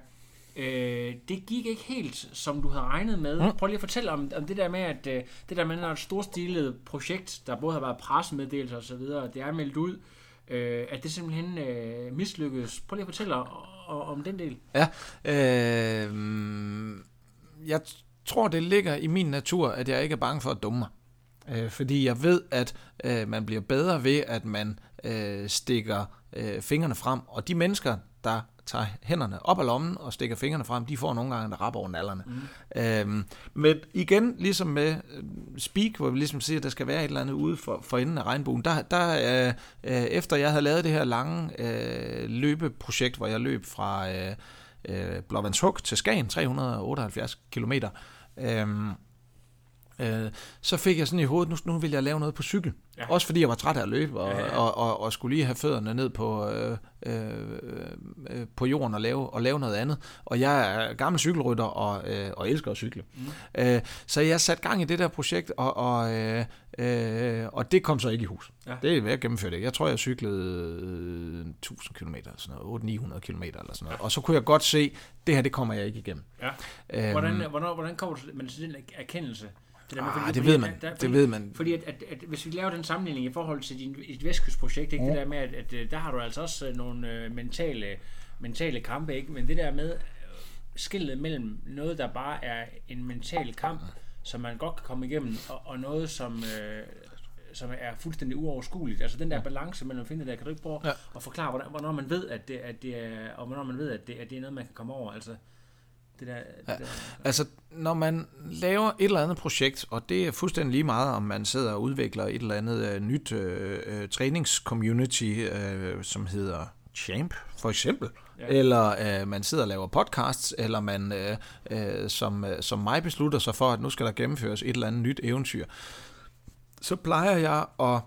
Øh, det gik ikke helt, som du havde regnet med. Mm. Prøv lige at fortælle om, om det der med, at øh, det der med, at et storstilet projekt, der både har været pressemeddelelser og så videre, det er meldt ud, øh, at det simpelthen øh, mislykkedes. Prøv lige at fortælle om den del. Ja, øh, jeg tror, det ligger i min natur, at jeg ikke er bange for at dumme mig. Øh, fordi jeg ved, at øh, man bliver bedre ved, at man øh, stikker øh, fingrene frem. Og de mennesker, der tager hænderne op af lommen og stikker fingrene frem, de får nogle gange en rap over nallerne. Mm. Øhm, men igen, ligesom med øh, Speak, hvor vi ligesom siger, at der skal være et eller andet ude for, for enden af regnbuen, der, der øh, øh, efter jeg havde lavet det her lange øh, løbeprojekt, hvor jeg løb fra øh, øh, Blåvandshug til Skagen, 378 kilometer, øh, øh, så fik jeg sådan i hovedet, nu, nu vil jeg lave noget på cykel. Ja. Også fordi jeg var træt af at løbe, og, ja, ja. Og, og, og skulle lige have fødderne ned på, øh, øh, øh, på jorden og lave, og lave noget andet. Og jeg er gammel cykelrytter og, øh, og elsker at cykle. Mm. Øh, så jeg satte gang i det der projekt, og, og, øh, øh, og det kom så ikke i hus. Ja. Det er jeg gennemført det. Jeg tror, jeg cyklede 1000 km, sådan noget, 800-900 km eller sådan noget. Ja. Og så kunne jeg godt se, det her, det kommer jeg ikke igennem. Ja. Øhm, hvordan, hvornår, hvordan kommer man til den erkendelse? Det, der med, ah, det ved man. Der, fordi, det ved man. Fordi at, at, at, hvis vi laver den sammenligning i forhold til din, dit vestkystprojekt, ikke, ja. det der med, at, at, øh, der har du altså også øh, nogle uh, mentale, mentale kampe, ikke? men det der med skillet mellem noget, der bare er en mental kamp, som man godt kan komme igennem, og, og noget, som, øh, som er fuldstændig uoverskueligt. Altså den der balance mellem at finde det der, kan du ikke prøve ja. at forklare, hvornår, hvornår man ved, at det, at det er, og hvornår man ved, at det, at det er noget, man kan komme over. Altså, det der, det ja. der. Altså, når man laver et eller andet projekt, og det er fuldstændig lige meget, om man sidder og udvikler et eller andet uh, nyt uh, uh, træningscommunity, uh, som hedder Champ, for eksempel, ja. eller uh, man sidder og laver podcasts, eller man uh, uh, som, uh, som mig beslutter sig for, at nu skal der gennemføres et eller andet nyt eventyr, så plejer jeg at,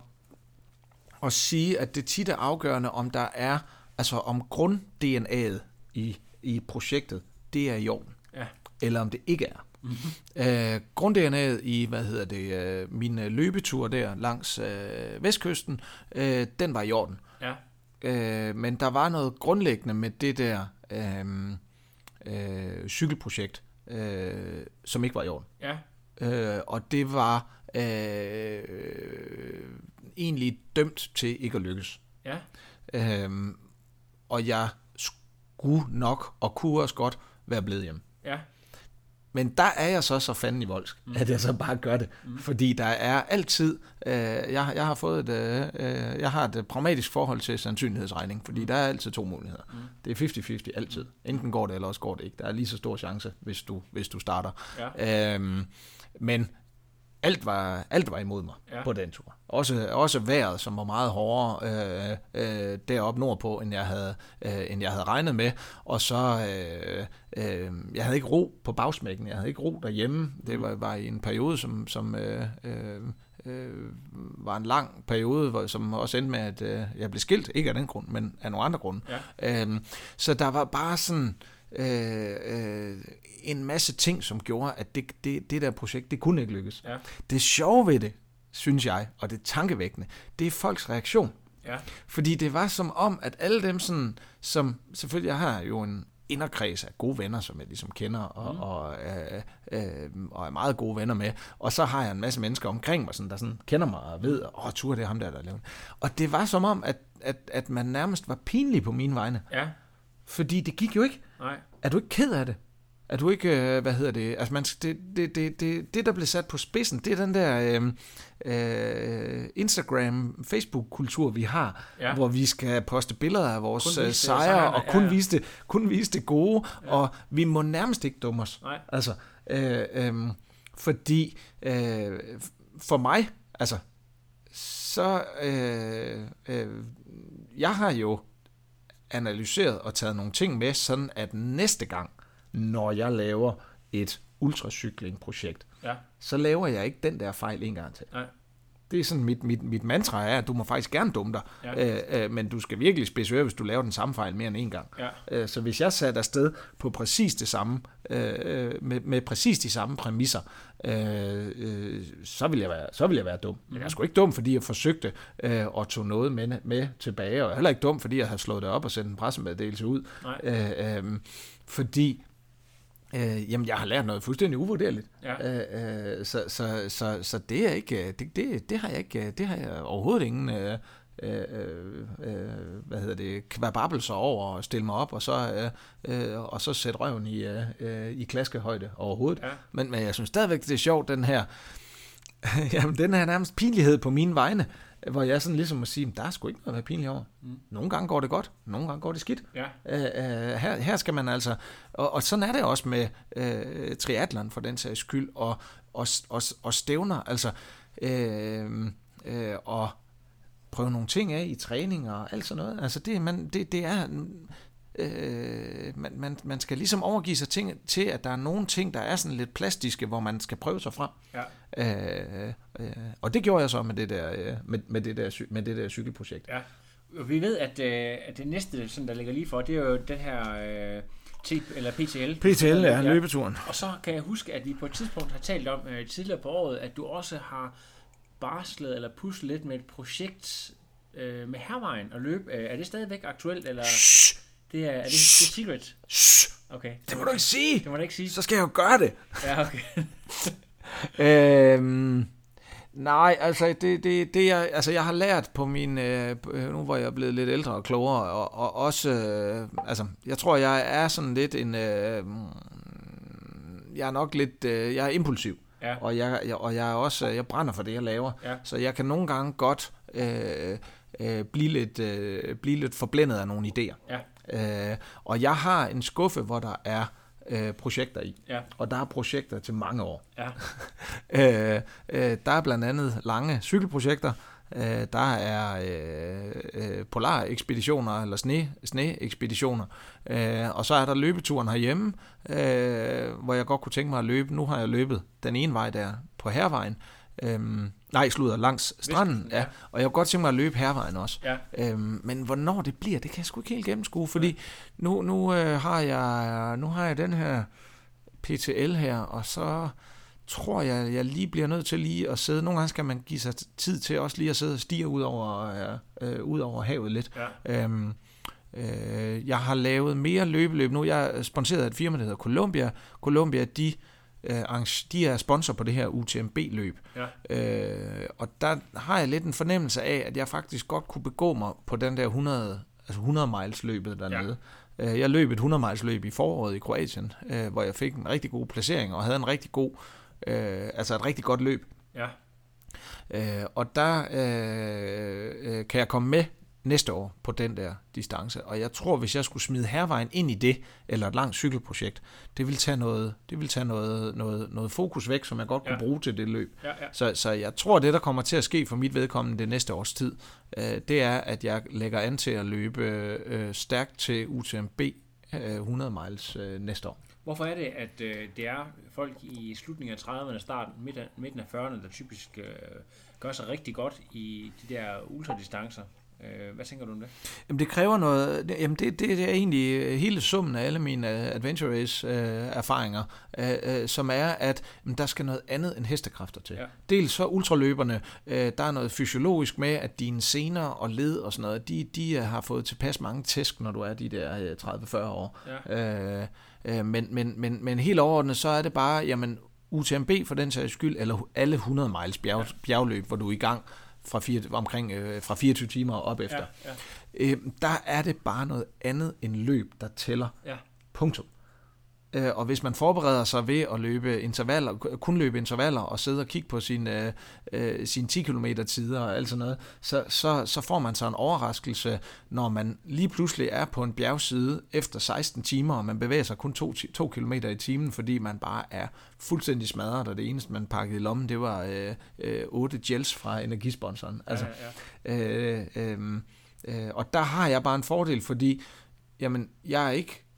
at sige, at det tit er afgørende, om der er, altså om grund-DNA'et i, i projektet det er i orden. Ja. Eller om det ikke er. Mm-hmm. Øh, grunddnaet i, hvad hedder det, øh, min øh, løbetur der langs øh, vestkysten, øh, den var i orden. Ja. Øh, men der var noget grundlæggende med det der øh, øh, cykelprojekt, øh, som ikke var i orden. Ja. Øh, og det var øh, egentlig dømt til ikke at lykkes. Ja. Øh, og jeg skulle nok, og kunne også godt, være blevet hjemme. Ja. men der er jeg så så fanden i voldsk, mm. at jeg så bare gør det. Mm. Fordi der er altid, øh, jeg, jeg har fået et, øh, øh, jeg har et pragmatisk forhold til sandsynlighedsregning, fordi mm. der er altid to muligheder. Mm. Det er 50-50 altid. Enten går det, eller også går det ikke. Der er lige så stor chance, hvis du, hvis du starter. Ja. Øhm, men alt var, alt var imod mig ja. på den tur. Også, også vejret, som var meget hårdere øh, øh, deroppe nordpå, end jeg, havde, øh, end jeg havde regnet med. Og så, øh, øh, jeg havde ikke ro på bagsmækken, jeg havde ikke ro derhjemme. Det var, var i en periode, som, som øh, øh, øh, var en lang periode, hvor, som også endte med, at øh, jeg blev skilt. Ikke af den grund, men af nogle andre grunde. Ja. Øh, så der var bare sådan... Øh, øh, en masse ting, som gjorde, at det, det, det der projekt, det kunne ikke lykkes. Ja. Det sjove ved det, synes jeg, og det tankevækkende, det er folks reaktion. Ja. Fordi det var som om, at alle dem, sådan, som selvfølgelig, jeg har jo en inderkreds af gode venner, som jeg ligesom kender, og, mm. og, øh, øh, og er meget gode venner med. Og så har jeg en masse mennesker omkring mig, sådan, der sådan kender mig og ved, åh, oh, Tur, det er ham der, der laver Og det var som om, at, at, at man nærmest var pinlig på mine vegne. Ja. Fordi det gik jo ikke. Nej. Er du ikke ked af det? Er du ikke, øh, hvad hedder det, altså man, det, det, det, det, det der blev sat på spidsen, det er den der øh, øh, Instagram, Facebook-kultur, vi har, ja. hvor vi skal poste billeder af vores øh, sejre, og kun, ja, ja. Vise det, kun vise det gode, ja. og vi må nærmest ikke dumme os. Nej. Altså, øh, øh, fordi øh, for mig, altså, så, øh, øh, jeg har jo analyseret og taget nogle ting med, sådan at næste gang, når jeg laver et ultracykling-projekt, ja. så laver jeg ikke den der fejl en gang til. Nej. Det er sådan, mit, mit, mit mantra er, at du må faktisk gerne dumme dig, ja. øh, øh, men du skal virkelig spidse hvis du laver den samme fejl mere end en gang. Ja. Øh, så hvis jeg satte afsted på præcis det samme, øh, øh med, med præcis de samme præmisser, øh, øh, så, vil jeg være, så vil jeg være dum. Men jeg er sgu ikke dum, fordi jeg forsøgte øh, at tage noget med, med tilbage, og heller ikke dum, fordi jeg har slået det op og sendt en pressemeddelelse ud. Øh, øh, fordi Øh, jamen, jeg har lært noget fuldstændig uvurderligt. Ja. Øh, øh, så, så, så, så det er ikke, det, det, det har jeg ikke, det har jeg overhovedet ingen, øh, øh, øh, hvad hedder det, kvababelser over at stille mig op, og så, øh, øh, og så sætte røven i, øh, i klaskehøjde overhovedet. Ja. Men, men jeg synes stadigvæk, det er sjovt, den her, jamen, den her nærmest pinlighed på mine vegne, hvor jeg sådan ligesom må sige, der er sgu ikke noget at være pinlig over. Mm. Nogle gange går det godt, nogle gange går det skidt. Ja. Uh, her, her skal man altså, og, og sådan er det også med uh, triathlon for den sags skyld, og, og, og, og stævner, altså, uh, uh, og prøve nogle ting af i træning og alt sådan noget. Altså det, man, det, det er, øh, man, man, man skal ligesom overgive sig ting, til, at der er nogle ting, der er sådan lidt plastiske, hvor man skal prøve sig frem. Ja. Øh, øh, og det gjorde jeg så med det der, øh, med, med det der, med det der cykelprojekt. Ja. Vi ved, at, øh, at det næste, sådan, der ligger lige for, det er jo den her øh, T, eller PTL. PTL, ja, løbeturen. Og så kan jeg huske, at vi på et tidspunkt har talt om øh, tidligere på året, at du også har barslet eller puslet lidt med et projekt øh, med hervejen og løb. Øh, er det stadigvæk aktuelt? Eller? Shh. Det er, er det, det er secret? Shh. Okay. Det må du ikke sige. Det må du ikke sige. Så skal jeg jo gøre det. Ja, okay. øhm, nej, altså det, det, det jeg, altså jeg har lært på min, øh, nu hvor jeg er blevet lidt ældre og klogere, og, og også, øh, altså jeg tror jeg er sådan lidt en, øh, jeg er nok lidt, øh, jeg er impulsiv. Ja. Og, jeg, jeg, og jeg er også, jeg brænder for det, jeg laver. Ja. Så jeg kan nogle gange godt øh, øh, blive, lidt, øh, blive lidt forblændet af nogle idéer. Ja. Øh, og jeg har en skuffe, hvor der er øh, projekter i. Ja. Og der er projekter til mange år. Ja. øh, øh, der er blandt andet lange cykelprojekter. Øh, der er øh, øh, polar-ekspeditioner eller sne, sne-ekspeditioner. Øh, og så er der løbeturen herhjemme, øh, hvor jeg godt kunne tænke mig at løbe. Nu har jeg løbet den ene vej der på hervejen. Øhm, nej, slutter langs stranden, ja. Og jeg kunne godt tænke mig at løbe hervejen også. Ja. Øhm, men hvornår det bliver, det kan jeg sgu ikke helt gennemskue, fordi ja. nu, nu, øh, har jeg, nu har jeg den her PTL her, og så tror jeg, jeg lige bliver nødt til lige at sidde. Nogle gange skal man give sig tid til også lige at sidde og stige ud over, øh, ud over havet lidt. Ja. Øhm, øh, jeg har lavet mere løbeløb nu. Jeg er sponsoreret af et firma, der hedder Columbia. Columbia, de øh, de er sponsor på det her UTMB-løb. Ja. Øh, og der har jeg lidt en fornemmelse af, at jeg faktisk godt kunne begå mig på den der 100, altså 100 miles løbet dernede. Øh, jeg løb et 100 miles løb i foråret i Kroatien, øh, hvor jeg fik en rigtig god placering og havde en rigtig god, øh, altså et rigtig godt løb. Ja. Øh, og der øh, øh, kan jeg komme med næste år på den der distance. Og jeg tror, hvis jeg skulle smide hervejen ind i det, eller et langt cykelprojekt, det vil tage noget, det vil tage noget, noget, noget fokus væk, som jeg godt kunne Ja. bruge til det løb. Ja, ja. Så, så jeg tror, det der kommer til at ske for mit vedkommende det næste års tid, øh, det er, at jeg lægger an til at løbe øh, stærkt til UTMB øh, 100 miles øh, næste år. Hvorfor er det, at øh, det er folk i slutningen af 30'erne, starten, midten, midten af 40'erne, der typisk øh, gør sig rigtig godt i de der ultradistancer? Øh, hvad tænker du om det? Jamen det kræver noget, jamen det, det, det er egentlig øh, hele summen af alle mine øh, adventure race øh, erfaringer, øh, øh, som er, at jamen, der skal noget andet end hestekræfter til. Ja. Dels så ultraløberne, øh, der er noget fysiologisk med, at dine sener og led og sådan noget, de, de øh, har fået tilpas mange tæsk, når du er de der øh, 30-40 år. Øh, øh, men, men, men, men helt overordnet, så er det bare, jamen UTMB for den sags skyld, eller alle 100 miles bjerg, bjergløb, hvor du er i gang fra, fire, omkring, øh, fra 24 timer og op efter. Ja, ja. Øh, der er det bare noget andet end løb, der tæller. Ja. Punktum. Øh, og hvis man forbereder sig ved at løbe intervaller, kun løbe intervaller og sidde og kigge på sine, øh, øh, sine 10 km tider og alt sådan noget, så, så, så får man så en overraskelse, når man lige pludselig er på en bjergside efter 16 timer, og man bevæger sig kun 2 km i timen, fordi man bare er fuldstændig smadret, og det eneste, man pakkede i lommen, det var øh, øh, 8 gels fra energisponsoren. Altså, ja, Øh, øh, øh, og der har jeg bare en fordel, fordi jamen, jeg er ikke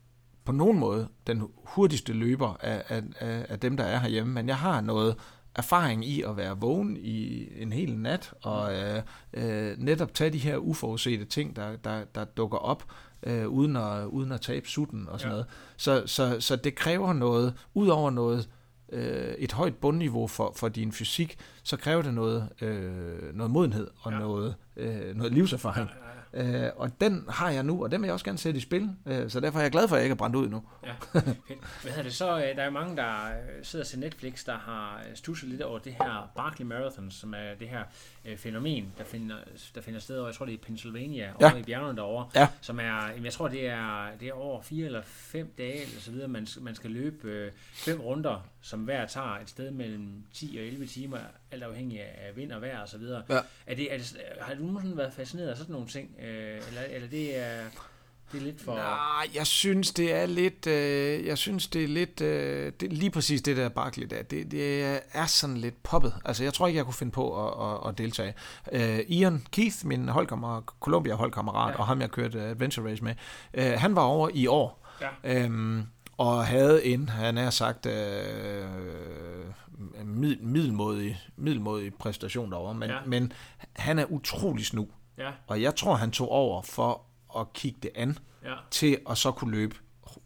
på nogen måde den hurtigste løber af, af, af, af dem, der er herhjemme, men jeg har noget erfaring i at være vågen i en hel nat, og øh, øh, netop tage de her uforudsete ting, der, der, der dukker op, øh, uden, at, uden at tabe sutten og sådan Ja. noget. Så, så, så det kræver noget, ud over noget, øh, et højt bundniveau for, for din fysik, så kræver det noget, øh, noget modenhed og Ja. ja. noget, øh, noget livserfaring. Ja, ja, ja. Øh, og den har jeg nu, og den vil jeg også gerne sætte i spil. Øh, så derfor er jeg glad for, at jeg ikke er brændt ud nu. Ja, fedt. Hvad hedder det så? øh, Der er mange, der øh, sidder til Netflix, der har øh, stusset lidt over det her Barkley Marathon, som er det her øh, fænomen, der finder, der finder sted over, jeg tror det er i Pennsylvania, Ja. over i bjergene derovre, Ja. som er, jeg tror det er, det er over fire eller fem dage, eller så videre, man, man skal løbe øh, fem runder, som hver tager et sted mellem 10 og 11 timer, alt afhængig af vind og vejr og så videre. Ja. Er det, er det, har du nogensinde været fascineret af sådan nogle ting, øh, eller, eller det er... Det er lidt for... Nej, jeg synes, det er lidt... Øh, jeg synes, det er lidt... Øh, det, lige præcis det der Barkley der, det, det er sådan lidt poppet. Altså, jeg tror ikke, jeg kunne finde på at, at, at deltage. Øh, Ian Keith, min holdkammerat, Columbia holdkammerat, Ja. og ham, jeg kørte Adventure Race med, øh, han var over i år. Ja. Øhm, og havde en, han er sagt, øh, mid, middelmodig, middelmodig præstation derovre, men, ja. men han er utrolig snu. Ja, Og jeg tror, han tog over for at kigge det an, ja, til at så kunne løbe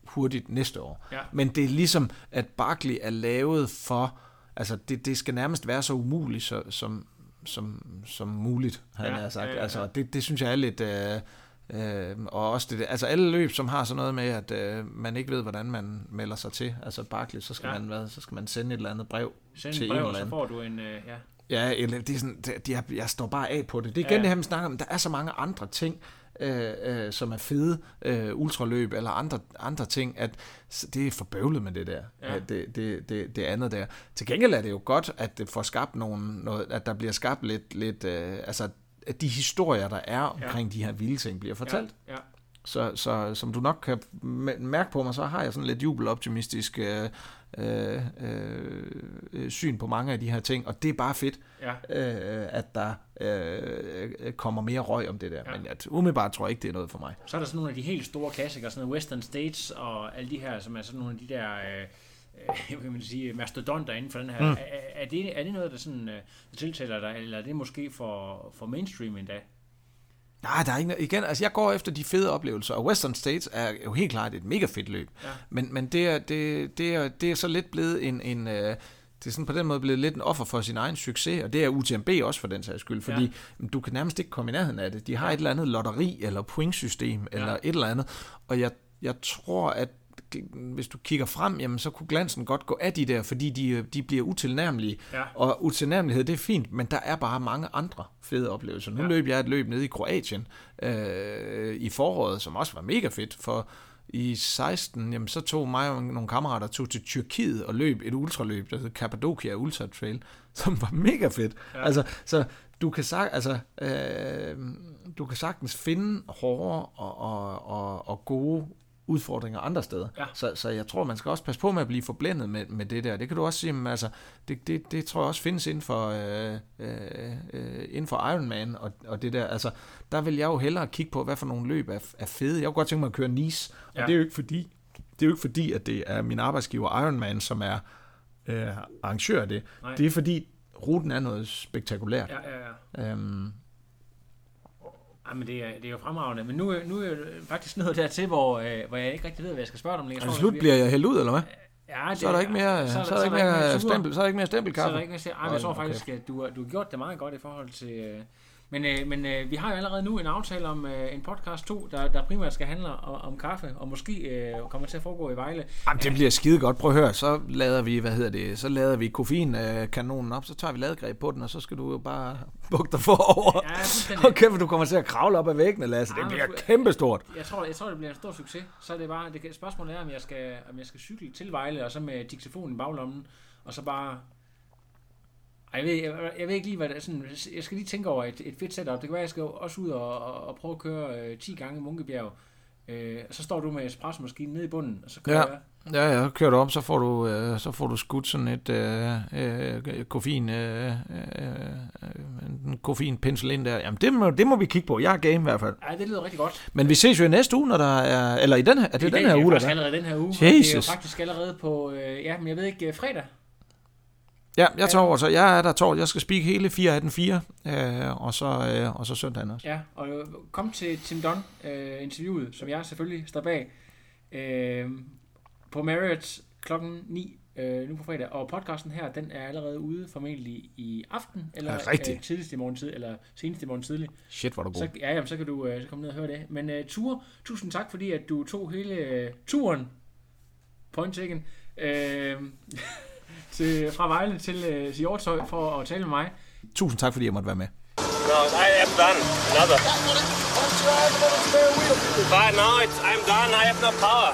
hurtigt næste år. Ja. Men det er ligesom, at Barkley er lavet for, altså det, det skal nærmest være så umuligt så, som, som, som muligt, han Ja, har sagt. ja, ja, ja. Altså det, det synes jeg er lidt... Øh, Øh, og også det altså alle løb, som har sådan noget med, at øh, man ikke ved, hvordan man melder sig til. Altså Barkley, så skal, Ja. man, hvad, så skal man sende et eller andet brev Send til et en brev, eller og så anden. får du en... Øh, ja. Ja, eller det er sådan, det, jeg, jeg står bare af på det. Det er igen Ja. det her, man snakker om. Der er så mange andre ting, øh, øh, som er fede, øh, ultraløb eller andre, andre ting, at det er for bøvlet med det der, Ja. det, det, det, det andet der. Til gengæld er det jo godt, at det får skabt nogen, noget, at der bliver skabt lidt, lidt øh, altså at de historier, der er omkring ja. de her vilde ting, bliver fortalt. Ja, ja. Så, så som du nok kan mærke på mig, så har jeg sådan lidt jubeloptimistisk øh, øh, øh, syn på mange af de her ting, og det er bare fedt, ja. øh, at der øh, kommer mere røg om det der. Ja. Men at, umiddelbart tror jeg ikke, det er noget for mig. Så er der sådan nogle af de helt store klassikere, sådan noget Western States og alle de her, som er sådan nogle af de der, øh, øh, kan man sige, mastodonter inden for den her. Mm. Er, er, det, er det noget, der sådan øh, tiltaler dig, eller er det måske for, for mainstream endda? Nej, der er ikke, igen, altså jeg går efter de fede oplevelser, og Western States er jo helt klart et mega fedt løb. Ja. Men, men det, er, det, det, er, det er så lidt blevet en, en øh, det er sådan på den måde blevet lidt en offer for sin egen succes, og det er UTMB også for den sags skyld, fordi ja. du kan nærmest ikke komme i nærheden af det. De har et eller andet lotteri eller pointsystem eller et eller andet, og jeg, jeg tror, at hvis du kigger frem, jamen så kunne glansen godt gå af de der, fordi de, de bliver utilnærmelige. Ja. Og utilnærmelighed, det er fint, men der er bare mange andre fede oplevelser. Nu Ja. ja. løb jeg et løb nede i Kroatien øh, i foråret, som også var mega fedt for i 16, jamen, så tog mig og nogle kammerater tog til Tyrkiet og løb et ultraløb, der hed Cappadocia Ultra Trail, som var mega fedt. Ja. Altså, så du kan, sag, altså, øh, du kan sagtens finde hårde og, og, og, og gode udfordringer andre steder. Ja. Så, så jeg tror, man skal også passe på med at blive forblændet med, med det der. Det kan du også sige, men altså, det, det, det tror jeg også findes inden for, øh, øh, inden for Ironman og, og det der. Altså, der vil jeg jo hellere kigge på, hvad for nogle løb er, er fede. Jeg kunne godt tænke mig at køre Nice, og Ja. det er jo ikke fordi, det er jo ikke fordi, at det er min arbejdsgiver Ironman, som er øh, arrangør af det. Nej. Det er fordi, ruten er noget spektakulært. Ja, ja, ja. Øhm, Ej, men det er, det er jo fremragende. Men nu, nu er jeg faktisk nået dertil, hvor, øh, hvor jeg ikke rigtig ved, hvad jeg skal spørge dig om. længere. Altså, slut bliver jeg hældt ud, eller hvad? Ja, det, Så er der ikke mere, så, så er der ikke mere stempel, så er der ikke mere Så er stempelkaffe. der ikke mere Ej, men jeg tror faktisk, at du, du har gjort det meget godt i forhold til... Øh, men øh, men øh, vi har jo allerede nu en aftale om øh, en podcast 2, der, der primært skal handle om, om kaffe, og måske øh, kommer til at foregå i Vejle. Jamen, det bliver skide godt. Prøv at høre, så lader vi, hvad hedder det, så lader vi koffeinkanonen op, så tager vi ladegreb på den, og så skal du jo bare bukke dig forover. Ja. Og kæft, du kommer til at kravle op ad væggene, Lasse. Det Ja, bliver men- kæmpestort. Jeg tror, jeg tror, det bliver en stor succes. Så er det bare, det spørgsmålet er, om jeg, skal, om jeg skal cykle til Vejle, og så med diktafonen i baglommen, og så bare... Ej, jeg ved, jeg, jeg ved ikke lige, hvad det er sådan... Jeg skal lige tænke over et, et fedt setup. Det kan være, jeg skal også ud og, og, og prøve at køre øh, 10 gange Munkebjerg. Øh, så står du med espressomaskinen nede i bunden, og så kører Ja. jeg. Ja, ja, kører du op, så får du, øh, så får du skudt sådan et øh, øh, koffein, øh, øh, øh, en koffeinpensel ind der. Jamen, det må, det må vi kigge på. Jeg er game i hvert fald. Ej, det lyder rigtig godt. Men vi ses jo i næste uge, når der er, eller i den her, er det I den dag- her uge, det er der faktisk er? allerede den her uge. og Det er jo Jesus. faktisk allerede på, øh, ja, men jeg ved ikke, øh, fredag. Ja, jeg tager over, så jeg er der tår. Jeg skal speak hele 4 af den 4, øh, og, så, øh, og så søndagen også. Ja, og øh, kom til Tim Dunn øh, interviewet, som jeg selvfølgelig står bag, øh, på Marriott klokken 9 øh, nu på fredag. Og podcasten her, den er allerede ude formentlig i aften, eller Er rigtigt? øh, tidligst i morgen tid, eller senest i morgen tidlig. Shit, hvor du god. Så, ja, jamen, så kan du øh, så komme ned og høre det. Men uh, Ture, tusind tak, fordi at du tog hele øh, turen, point taken, øh, til, fra Vejle til øh, Hjortshøj for at tale med mig. Tusind tak, fordi jeg måtte være med. No, I am done. Another. But no, it's, I'm done. I have no power.